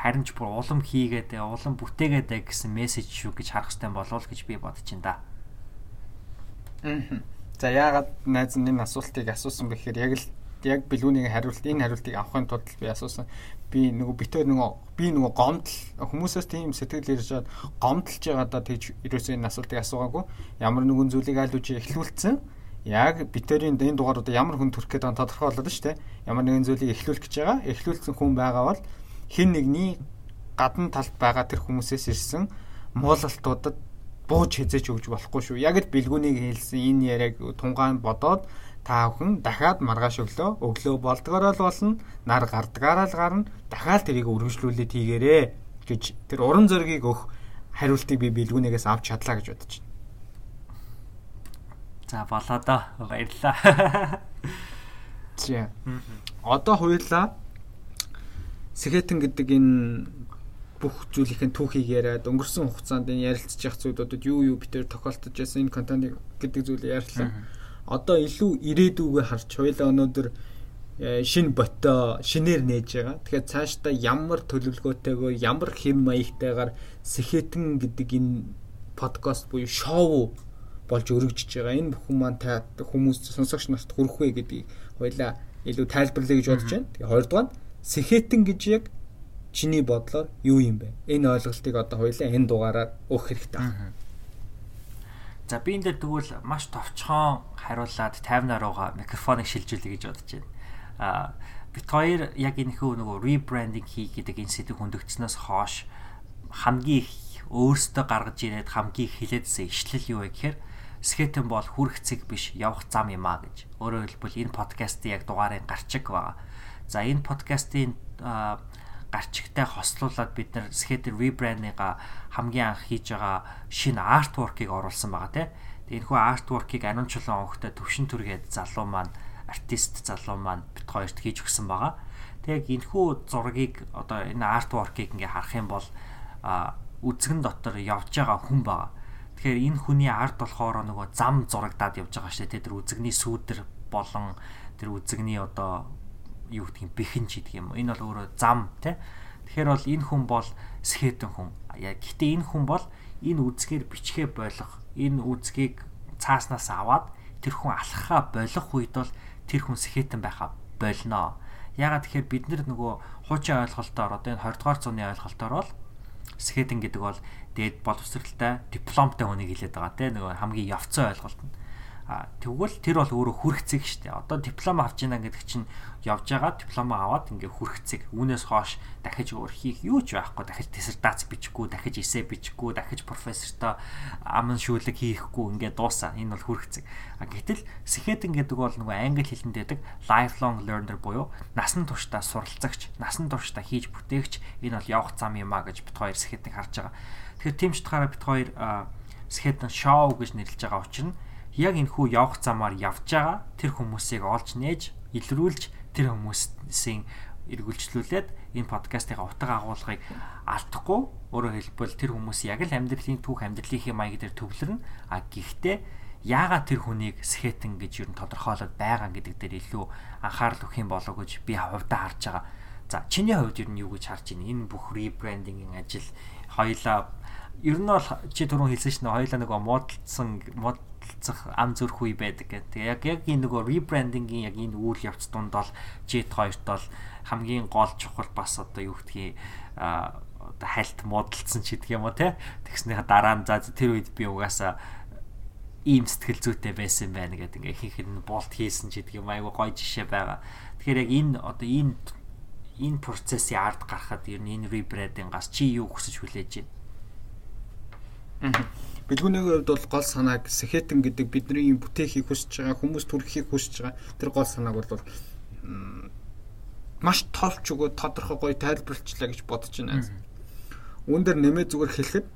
Харин ч бүр улам хийгээд, улам бүтээгээд гэсэн мессеж шүү гэж харах хэрэгтэй болов гэж би бодож байна да. За яагаад найз нь энэ асуултыг асуусан бэ гэхээр яг л яг бэлгүүний хариулт энэ хариултыг авахын тулд би асуусан. Би нөгөө битээр нөгөө би нөгөө гомдол хүмүүсээс тийм сэтгэл ирж чад гомдолж байгаа да тэгж ерөөсөө энэ асуултыг асуугаагүй. Ямар нэгэн зүйлийг аль үжи эхлүүлсэн. Яг битээрийн энэ дугаарууд ямар хүн төрөх гэдэг нь тодорхой болоод шүү дээ. Ямар нэгэн зүйлийг эхлүүлэх гэж байгаа. Эхлүүлсэн хүн байгаа бол хин нэгний гадна талд байгаа тэр хүмүүсээс ирсэн муулалтуудад бууж хязээж өгж болохгүй шүү. Яг л бэлгүүнийг хэлсэн энэ яриаг тунгаан бодоод та бүхэн дахиад маргааш өглөө өглөө болдгороо л болно нар гардгаараа л гарна дахиад тэрийг өргөжлүүлээд хийгээрээ гэж тэр уран зөргийг өгөх хариултыг би бэлгүүнээс авч чадлаа гэж бодож байна. За болоо доо баярлаа. Чи. Одоо хуйлаа Сэхэтэн гэдэг энэ бүх зүйлийн түүхийг яриад өнгөрсөн хугацаанд энэ ярилцж явах зүйлүүдэд юу юу битэр тохиолдож байсан энэ контент гэдэг зүйлийг ярьлаа одоо илүү ирээдүгөө харж хоёлаа өнөөдөр э, шин бото шинээр нээж байгаа. Тэгэхээр цаашдаа ямар төлөвлөгөөтэйгөө ямар хэм маягтайгаар сэхэтэн гэдэг энэ подкаст буюу шоу болж өргөжж байгаа. Энэ бүхэн маань та хүмүүс сонсогч нарт хүрэх вэ гэдгийг хоёлаа илүү тайлбарлая гэж бодож байна. Тэгээ хоёрдугаар нь сэхэтэн гэж яг чиний бодлоор юу юм бэ? Энэ ойлголтыг одоо хоёлаа энэ дугаараар өгөх хэрэгтэй. За би энэ дээр тэгвэл маш товчхон хариулаад таймнаар угаа микрофоныг шилжүүлэе гэж бодож байна. Аа бит хоёр яг энэ хөө нөгөө rebranding хий гэдэг энэ сэдв хөндөгдснөөс хойш хамгийн их өөрсдөө гаргаж ирээд хамгийн их хилээдсэн ишлэл юу вэ гэхээр скетэн бол хүрх цэг биш явах зам юм а гэж. Өөрөөр хэлбэл энэ подкастын яг дугаарын гарчиг байгаа. За энэ подкастын гарчигтай хослуулаад бид нар skater rebranding-а хамгийн анх хийж байгаа шинэ artwork-ыг оруулсан байгаа тийм. Тэгээ энэ хүү artwork-ыг Анун чулуун өнгөтэй төвшин түргээд залуу маань артист залуу маань бит хоёрт хийж өгсөн байгаа. Тэгээ энэ хүү зургийг одоо энэ artwork-ыг ингээ харах юм бол үзгэн дотор явж байгаа хүн байгаа. Тэгэхээр энэ хүний арт болохоор нөгөө зам зурагдаад явж байгаа шүү дээ. Тэр үзэгний сүүдэр болон тэр үзэгний одоо юу гэдгийг бэхэн ч гэдэг юм. Энэ бол өөрөө зам тий. Тэгэхээр бол энэ хүн бол скетэн хүн. Гэтээ энэ хүн бол энэ үзгээр бичгээ болох энэ үзгийг цааснаас аваад тэр хүн алхахаа болох үед бол тэр хүн скетэн байхаа болно. Ягаад тэгэхээр бид нар нөгөө хуучин ойлголтоор одоо энэ 20 дугаар зууны ойлголтоор бол скетэн гэдэг бол дээд боловсралтай дипломтой хүнийг хэлээд байгаа тийм нөгөө хамгийн явцсан ойлголт нь. Тэгвэл тэр бол өөрөө хүрхцэг шүү дээ. Одоо диплом авч ийна гэдэг чинь явж байгаа дипломо аваад ингээ хүрхцэг. Үүнээс хойш дахиж өөр хийх юу ч байхгүй. Дахиж диссертац бичихгүй, дахиж эссе бичихгүй, дахиж профессортой аман шүүлэг хийхгүй ингээ дуусаа. Энэ бол хүрхцэг. Гэтэл сэхэдэн гэдэг бол нөгөө англи хэлэнд дэдэг lifelong learner буюу насан туршдаа суралцагч, насан туршдаа хийж бүтээгч энэ бол явах зам юм а гэж бит хоёр сэхэдэн харж байгаа. Тэгэхээр тийм ч утгаараа бит хоёр сэхэдэн шоу гэж нэрлэж байгаа учраас яг энэ хүү явах замаар явж байгаа тэр хүмүүсийг олж нээж илрүүлж тэр хүмүүсийн эргүүлжлүүлээд энэ подкастын утга агуулгыг алдахгүй өөрөөр хэлбэл тэр хүмүүс яг л амьдралын түүх амьдралынхаа маяг дээр төвлөрнө а гэхдээ яагаад тэр хүнийг схетэн гэж юу н тодорхойлоод байгаа гэдэг дээр илүү анхаарал өгөх юм болов гэж би хувьдаа харж байгаа. За чиний хувьд юу нь юу гэж харж байна? Энэ бүх ребрендингийн ажил хоёлаа ер нь бол чи түрүүн хэлсэн шнэ хоёлаа нөгөө модалсан худалцах ам зүрх үе байдаг гэдэг. Яг яг энэ нөгөө rebranding-ийн яг энэ үйл явц дунд бол Jet2-т бол хамгийн гол чухал бас одоо юу гэдгийг одоо хальт муудалцсан ч гэдэг юм уу те. Тэгснийхаа дараа нь за тэр үед би угаасаа ийм сэтгэл зүйтэй байсан байна гэдэг ингээ ихэнх нь болт хийсэн ч гэдэг юм айгу гоё жишээ байгаа. Тэгэхээр яг энэ одоо энэ энэ процессын ард гарахад ер нь энэ rebranding-аас чи юу хүсэж хүлээж байна? Бэлгүүний хувьд бол гол санааг сэхэтэн гэдэг бидний бүтээхийг хүсэж байгаа хүмүүс төрөхийг хүсэж байгаа тэр гол санааг бол маш товч өгөө тодорхой гоё тайлбарлчлаа гэж бодож байна. Үүн дээр нэмээ зүгээр хэлэхэд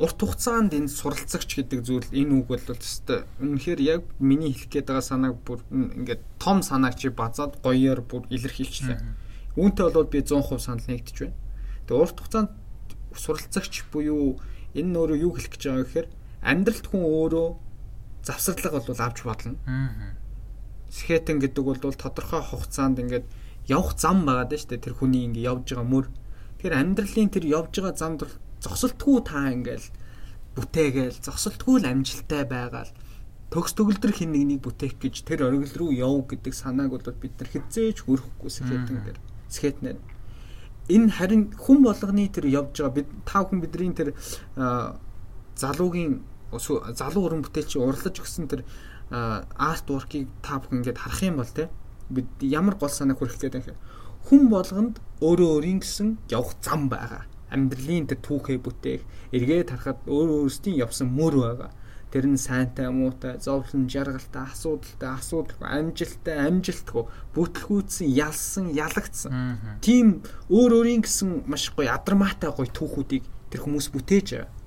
урт хугацаанд энэ суралцагч гэдэг зүйл энэ үг бол өстой үнэхээр яг миний хэлэх гээд байгаа санааг бүр ингээд том санааг чи базаад гоёор бүр илэрхийлчихлээ. Үүнтэй бол би 100% санал нэгдэж байна. Тэгээ урт хугацаанд суралцагч буюу энэ нь өөрөө юу хэлэх гэж байгаа гэхээр амьдралд хүн өөрөө завсарлага бол авч бодлоо. Скетэн гэдэг бол тодорхой хугацаанд ингээд явах зам байгаа даа шүү дээ. Тэр хүний ингээд явж байгаа мөр. Тэгэхээр амьдралын тэр явж байгаа замд зогсолтгүй та ингээд бүтээгээл зогсолтгүй л амжилттай байгаал төгс төгөлдөр хин нэгнийг бүтээх гэж тэр оргил руу яв гэдэг санааг бол бид нар хизээж хөрөхгүй скетэн дээр скетнэр энэ харин хүн болгоны тэр явж байгаа бид та хүн бидний тэр залуугийн залуу уран бүтээлчийн урлаж өгсөн тэр арт воркийг та бүхэн ингээд харах юм бол те бид ямар гол санаа хүрэх гээд байна хүн болгонд өөрөө өөрийн гэсэн явах зам байгаа. Амьдралын тэр түүхээ бүтээх эргээд харахад өөр өөрсдийн явсан мөр байгаа тэр нь сайнтай муутай зовлон жаргалтай асуудалтай асуудал амжилттай амжилтгүй бүтлгүүцсэн ялсан ялагдсан. Тийм өөр өөрийн гэсэн маш гоё адармаатай гоё түүхүүдийг тэр хүмүүс бүтээж байгаа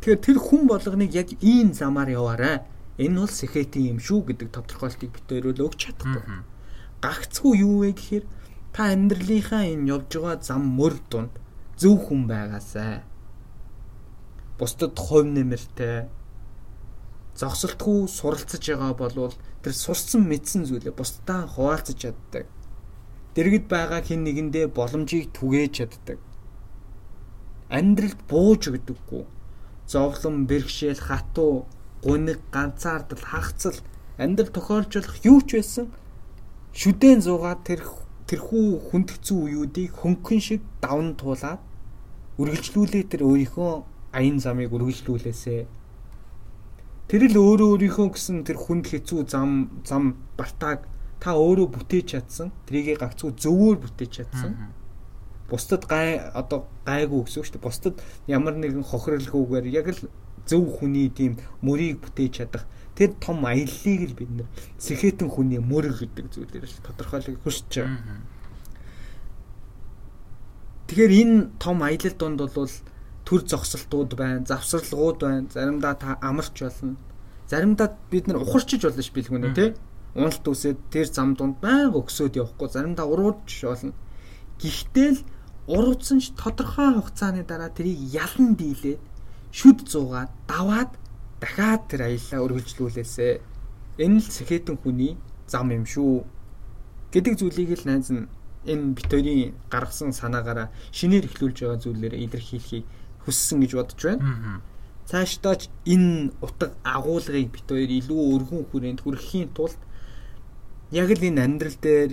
тэгэхээр тэр хүн болгоныг яг ийм замаар яваарай. Энэ бол сэхэтийн юм шүү гэдэг тодорхойлтыг өөрөөр өгч чадахгүй. Гагцгүй юу вэ гэхээр та амьдралынхаа энэ явж байгаа зам мөр дунд зөв хүн байгаасай. Бусдад хувь нэмэртэй зогсолтгүй суралцж байгаа болвол тэр сурсан мэдсэн зүйлээ бусдаа хуваалцаж чаддаг. Дэргэд байгаа хин нэгэндээ боломжийг түгээж чаддаг. Амьдралд бууж өгдөггүй. Зовлон, бэрхшээл, хатуу гуниг ганцаардал хагцал амьдрал тохиолжуулах юу ч байсан шүдэн зугаад тэр тэрхүү хүндгцүү үеүүдийг хөнгөн шиг давн туулаад үргэлжлүүлээ тэр өөрийнхөө аян замыг үргэлжлүүлээсэ тэр л өөрөө өөрийнхөө гэсэн тэр хүнд хэцүү зам зам бартааг та өөрөө бүтээж чадсан трийгээ гагцгүй зөвөөр бүтээж чадсан. Бусдад гай одоо гайгүй гэсэн үг шүү дээ. Бусдад ямар нэгэн хохирлгүйгээр яг л зөв хүний тийм мөрийг бүтээж чадах. Тэр том аяллыг л бид нэр сэхэтэн хүний мөр гэдэг зүйлээр л тодорхойлох хүсэж байгаа. Тэгэхээр энэ том аялал донд бол төр зогсолтууд байна, завсралгууд байна. Заримдаа та амарч болно. Заримдаа бид нар ухарчиж болно ш бэлгүнэ тий. Уналт үсээд тэр зам донд байнга өксөд явахгүй. Заримдаа уруудж болно. Гэхдээ л уруудсан ч тодорхой хугацааны дараа тэрийг ялан дийлээд шүд зуугаад даваад дахиад тэр аяллаа үргэлжлүүлээсэ. Энэ л сэхэтэн хүний зам юм шүү гэдэг зүйлийг л найз нь энэ битэрийн гаргасан санаагаараа шинээр эхлүүлж байгаа зүйлээр илэрхийлэхийг хүссэн гэж бодож байна. Цаашдаач энэ утга агуулгыг бит хоёр илүү өргөн хүрээнд хүрэхийн тулд яг л энэ амьдрал дээр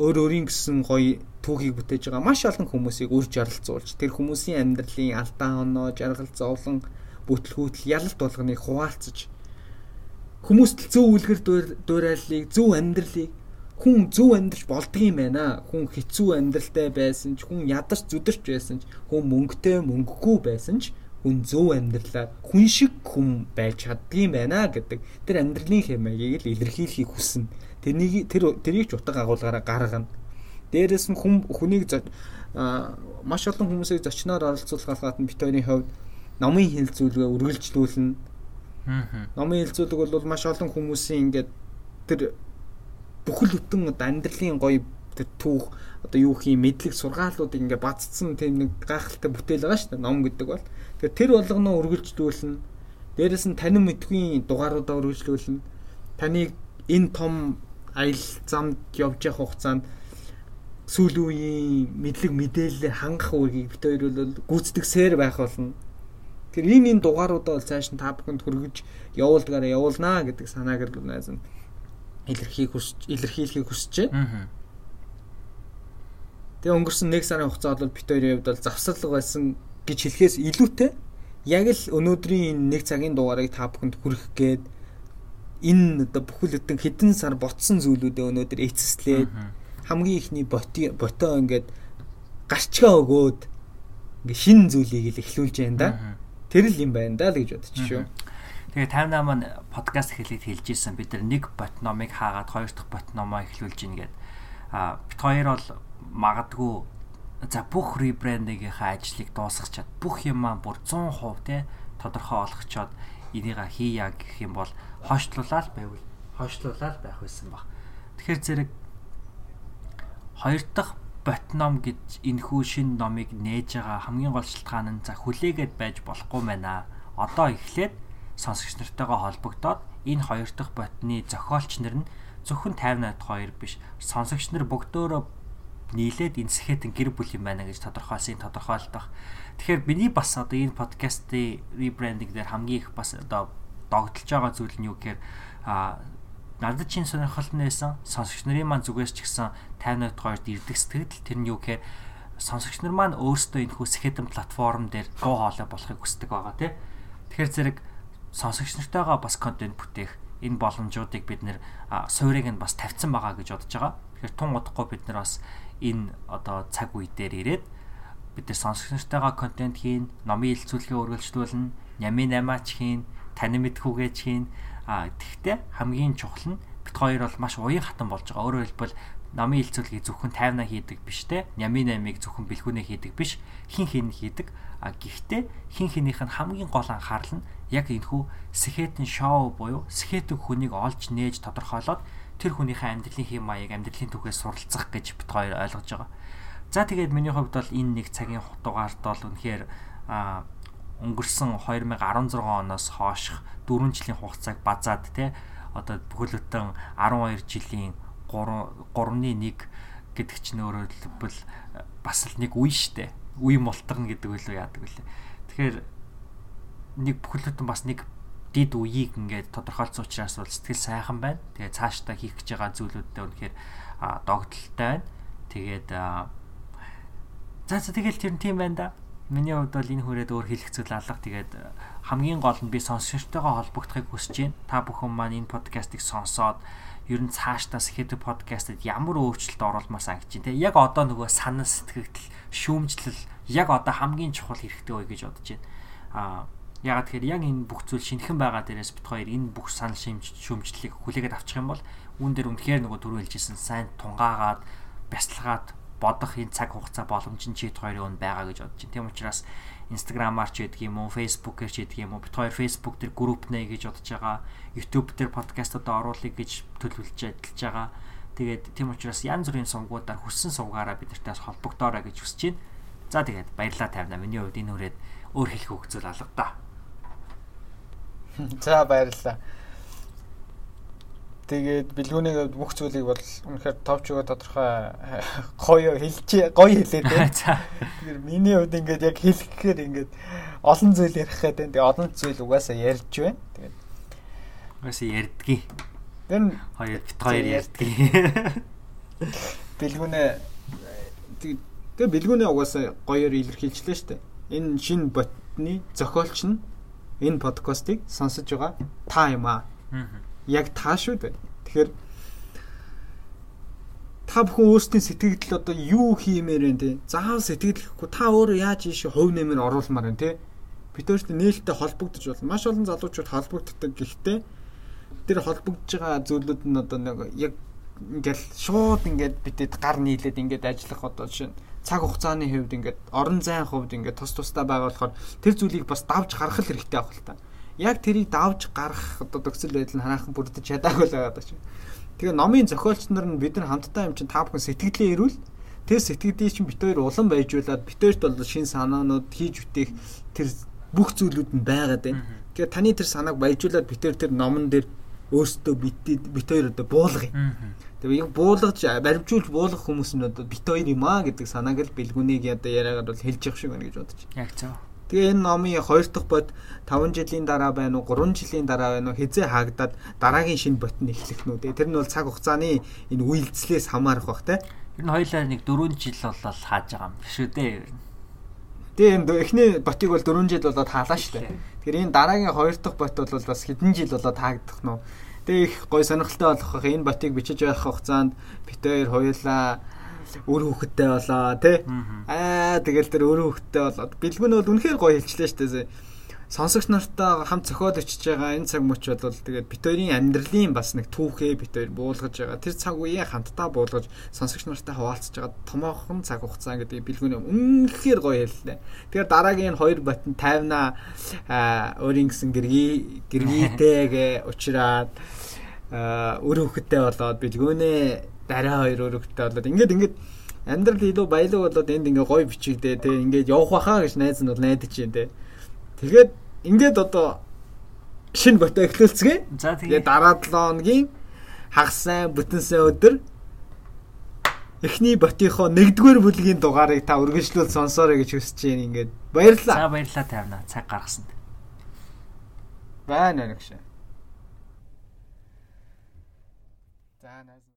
өөр өөрийн гэсэн гоё түүхийг бүтээж байгаа маш олон хүмүүсийг үр жаргалзуулж тэр хүмүүсийн амьдралын алдаа оноо жаргал зовлон бүтлгүүтэл ялалт болгоныг хуваалцаж хүмүүст зөв үлгэр дуурайллыг зөв амьдралыг хүн зөв амьдарч болдгийм байна. Хүн хэцүү амьдралтай байсан ч хүн ядарч зүдэрч байсан ч хүн мөнгөтэй мөнгөгүй байсан ч хүн зөв амьдралаар хүн шиг хүн байж чаддгийм байна гэдэг тэр амьдралын хэмээгийг л илэрхийлэхийг хүснэ тэрнийг тэр тэрийг ч утга агуулгаараа гаргана. Дээрээс нь хүн хүнийг маш олон хүмүүсийг зочноор оролцуулах гадна бит хоёрын хувьд номын хилцүүлгээ үргэлжлүүлнэ. Аа. Номын хилцүүлэг бол маш олон хүмүүсийн ингээд тэр бүхэл бүтэн амьдралын гоё тэр түүх одоо юу хийм мэдлэг сургаалуудыг ингээ бацсан тийм нэг гайхалтай бүтээл байгаа шүү дээ ном гэдэг бол. Тэгэхээр тэр болгоноо үргэлжлүүлнэ дээрэс нь танин мэдгүй дугааруудаа үргэлжлүүлнэ таныг энэ том аялал замд явж явах хугацаанд сүүл үеийн мэдлэг мэдээлэл хангах үргийг бит хоёр бол гүйцэтгсээр байх болно. Тэр энэ энэ дугааруудаа бол цааш нь та бүхэнд хүргэж явуулдгаараа явуулнаа гэдэг санааг л найз нь илэрхийлэх хүсэж илэрхийлэхийг хүсэж байна. Тэгээ өнгөрсөн 1 сарын хугацаа бол бит хоёрын хувьд бол завсарлага байсан гэж хэлэхээс илүүтэй яг л өнөөдрийн энэ 1 цагийн дугаарыг та бүхэнд хүргэх гээд энэ одоо бүхэл бүтэн хэдэн сар ботсон зүйлүүдээ өнөөдөр эцэслээд хамгийн ихний ботоо ингээд гарчгаа өгөөд ингээ шин зүйлийг л эхлүүлж байна да. Тэр л юм байна да л гэж бодчих шүү. Тэгээ 58 маань подкаст хэлээд хэлж ирсэн бид нар нэг бот номыг хаагаад хоёр дахь бот номоо эхлүүлж гин гээд а бит хоёр бол магадгүй за бүх ребрендингийнхаа ажлыг дуусгачаад бүх юмаа бүр 100% те тодорхой олгочоод энийг хийя гэх юм бол хойшлуулаад байвал хойшлуулаад байх байсан баг. Тэгэхээр зэрэг хоёр дахь ботном гэж энэхүү шин номыг нээж байгаа хамгийн гол шалтгаан нь за хүлээгээд байж болохгүй байна. Одоо эхлээд сонсогч нартайгаа холбогдоод энэ хоёр дахь ботны зохиолч нар нь зөвхөн 58 хоёр биш сонсогч нар бүгдөө нийлээд энэ сэхэтэн гэр бүл юм байна гэж тодорхойлсон тодорхойлдог. Тэгэхээр миний бас одоо энэ подкастын ребрендинг дээр хамгийн их бас одоо догдолж байгаа зүйл нь юу гэхээр а надад чинь сонирхол нь байсан сонсогч нарын маань зүгээс ч гэсэн 58 хоёрт ирдэг сэтгэл тэр нь юу гэхээр сонсогч нар маань өөрсдөө энэ хүү сэхэтэн платформ дээр гоо хоолой болохыг хүсдэг байгаа тий. Тэгэхээр зэрэг сонсогч нартайгаа бас контент бүтээх энэ боломжуудыг бид нэр суурийг нь бас тавьсан байгаа гэж бодож байгаа. Тэгэхээр тун удахгүй бид нар бас энэ одоо цаг үе дээр ирээд бид нар сонсогч нартайгаа контент хийн, номын илцүүлгээ үргэлжлүүлнэ, нямын намаач хийн, тань мэдхүүгээж хийн. А тэгтээ хамгийн чухал нь бит хоёр бол маш уян хатан болж байгаа. Өөрөөр хэлбэл номын илцүүлгийг зөвхөн 50-аа хийдэг биш те. Нямын 8-ыг зөвхөн бэлгүүнээ хийдэг биш. Хин хин хийдэг. А гэхдээ хин хинийх нь хамгийн гол анхаарал нь яг энэхүү сэхэтэн шоу буюу сэхэтэн хүнийг олж нээж тодорхойлоод тэр хүнийхээ амьдралын хэм маяг амьдралын түүхээс суралцах гэж бит хоёр ойлгож байгаа. За тэгээд миний хувьд бол энэ нэг цагийн дугаард бол үнэхээр өнгөрсөн 2016 оноос хойш 4 жилийн хугацааг базаад те одоо бүхэл бүтэн 12 жилийн 3 3-ны 1 гэдэг чинь өөрөөр хэлбэл бас л нэг үе штэ. Үе мултарна гэдэг үлээ яадаг үлээ. Тэгэхээр нэг бүхэл бүтэн бас нэг дид үеийг ингээд тодорхойлсон учраас бол сэтгэл сайхан байна. Тэгээд цаашдаа хийх гэж байгаа зүйлүүдтэй үнэхээр догдолтой байна. Тэгээд за за тэгэл тэр нь тийм байна да. Миний хувьд бол энэ хүрээд өөр хэлэх зүйл алга. Тэгээд хамгийн гол нь би сонсогчтойгоо холбогдохыг хүсэж байна. Та бүхэн маань энэ подкастыг сонсоод ер нь цаашдаас хэд подкастэд ямар өөрчлөлт оруулмаар санагч байна те. Яг одоо нөгөө санал сэтгэгдэл, шүүмжлэл яг одоо хамгийн чухал хэрэгтэй бай гэж бодож байна. Аа Ягаад тэгэхээр яг энэ бүх зүйл шинэхэн байгаа дээрээс бит хоёр энэ бүх санал шимж шүмжлэлийг хүлээгээд авчих юм бол үүн дээр үнэхээр нөгөө түрүү хэлжсэн сайн тунгаагаад бясалгаад бодох энэ цаг хугацаа боломж нь чийд хоёрын өнд байгаа гэж бодож байна. Тийм учраас Instagram-аар ч гэдэг юм уу, Facebook-ээр ч гэдэг юм уу, бит хоёр Facebook дээр групп нэ гэж бодож байгаа. YouTube дээр подкастууд оруулах гэж төлөвлөж ажиллаж байгаа. Тэгээд тийм учраас янз бүрийн сувгуудаар хүссэн сувгаараа бидэртэй холбогдоорой гэж хүсэж байна. За тэгээд баярлалаа тавина. Миний хувьд энэ хүрээд өөр хэлэх хөгцөл алга та. За баярлалаа. Тэгээд бэлгүүнийг бүх зүйлийг бол үнэхээр товч өгөө тодорхой [LAUGHS] гоё хэлж гоё хэлээд [LAUGHS] байна. Тэгэхээр миний хувьд ингээд яг хэлэхээр ингээд олон зүйл ярих гэдэг. Тэгээд олон зүйл угаасаа ярьж байна. Тэгээд угаасаа ярьдгийг. Тэр хоёр бит хоёр ярьдгийг. [LAUGHS] Бэлгүүнээ тэгээд бэлгүүнээ угаасаа гоёор илэрхийлчлээ шүү дээ. Энэ шинэ ботны зохиолч нь энэ подкастыг сонсож байгаа та юм аа. Яг та шүү дээ. Тэгэхээр та бүхэн өөрсдийн сэтгэгдэл одоо юу хиймээр вэ те? Заавал сэтгэлдэхгүй та өөрөө яаж ийш хувь нэмэр оруулмаар вэ те? Өөртөө нээлттэй холбогдож болно. Маш олон залуучууд холбогддог. Гэхдээ тэр холбогдож байгаа зүйлүүд нь одоо нэг яг ингээл шууд ингээд бидэд гар нийлээд ингээд ажиллах одоо жишээ нь цаг хугацааны хувьд ингээд орон зайн хувьд ингээд тус тустай байгаа болохоор тэр зүйлийг бас давж гаргах хэрэгтэй авах л та. Яг тэрийг давж гаргах одоо төгсөл байдал нь ханахан бүрдэж чадаагүй л байгаа даа чинь. Тэгээ номын зохиолч нар нь бид нар хамтдаа юм чинь та бүхэн сэтгэлээ ирүүл тэр сэтгэдийг чинь бит хоёр улам байжуулаад бит хоёрт бол шин санаанууд хийж үтэх тэр бүх зүйлүүд нь байгаад байна. Тэгэхээр таны тэр санааг баяжуулаад бит хоёр тэр номон дээр өөрсдөө бит бит хоёр одоо буулгая. Тэгээ буулгаж баримжуулж буулгах хүмүүс нь одоо бит хоёр юм аа гэдэг санааг л бэлгүнийг одоо яриагаар бол хэлж явах шиг байна гэж бодож. Яг зөв. Тэгээ энэ номын 2 дахь бот 5 жилийн дараа байна уу 3 жилийн дараа байна уу хизээ хаагдаад дараагийн шинэ бот нь эхлэх нь үү. Тэр нь бол цаг хугацааны энэ үйлдэлээс хамаарах бах те. Тэр нь хоёлаа нэг 4 жил болол хааж байгаа юм шүү дээ. Тэгээ энэ эхний ботыг бол 4 жил болоод хаалаа шүү дээ. Тэгэхээр энэ дараагийн 2 дахь бот бол бас хэдэн жил болоод хаагдах нь. Тэгээ их гой сонирхолтой болох энэ ботыг бичиж байх хугацаанд бит хоёр хоёулаа өр хөхтэй болоо тий. Аа тэгэл тэр өр хөхтэй болоод бэлгүүн бол үнэхээр гоё хэлчлээ дээ. Сонсогч нартай хамт зохиол өчөж байгаа энэ цаг мөч бол тэгээд бит хоёрын амьдралын бас нэг түүхээ бит хоёр буулгаж байгаа. Тэр цаг үеийн хамтдаа буулгаж сонсогч нартай хуваалцаж байгаа томоохон цаг хугацаа гэдэг бэлгүүн үнэхээр гоё хэллээ. Тэгэхээр дараагийн хоёр батн тайвна өөрийн гэсэн гэргий гэргийтэйгээ уучраад өр хөхтэй болоод бэлгүүнээ дараа хоёр өрөвтэй болоод ингээд ингээд амьдрал илүү баялаг болоод энд ингээ гой бичигдээ те ингээд явах баха гэж найз нь бол найдаж юм те тэгээд ингээд одоо шинэ бото эхлүүлцгээе за тэгээд дараа 7 хоногийн хагас сайн бүтэн сайн өдөр эхний ботынхоо нэгдүгээр бүлгийн дугаарыг та үргэлжлүүл сонсоорой гэж хүсэж байна ингээд баярлалаа. За баярлалаа тавина цаг гаргасанд. Байна нэг шээ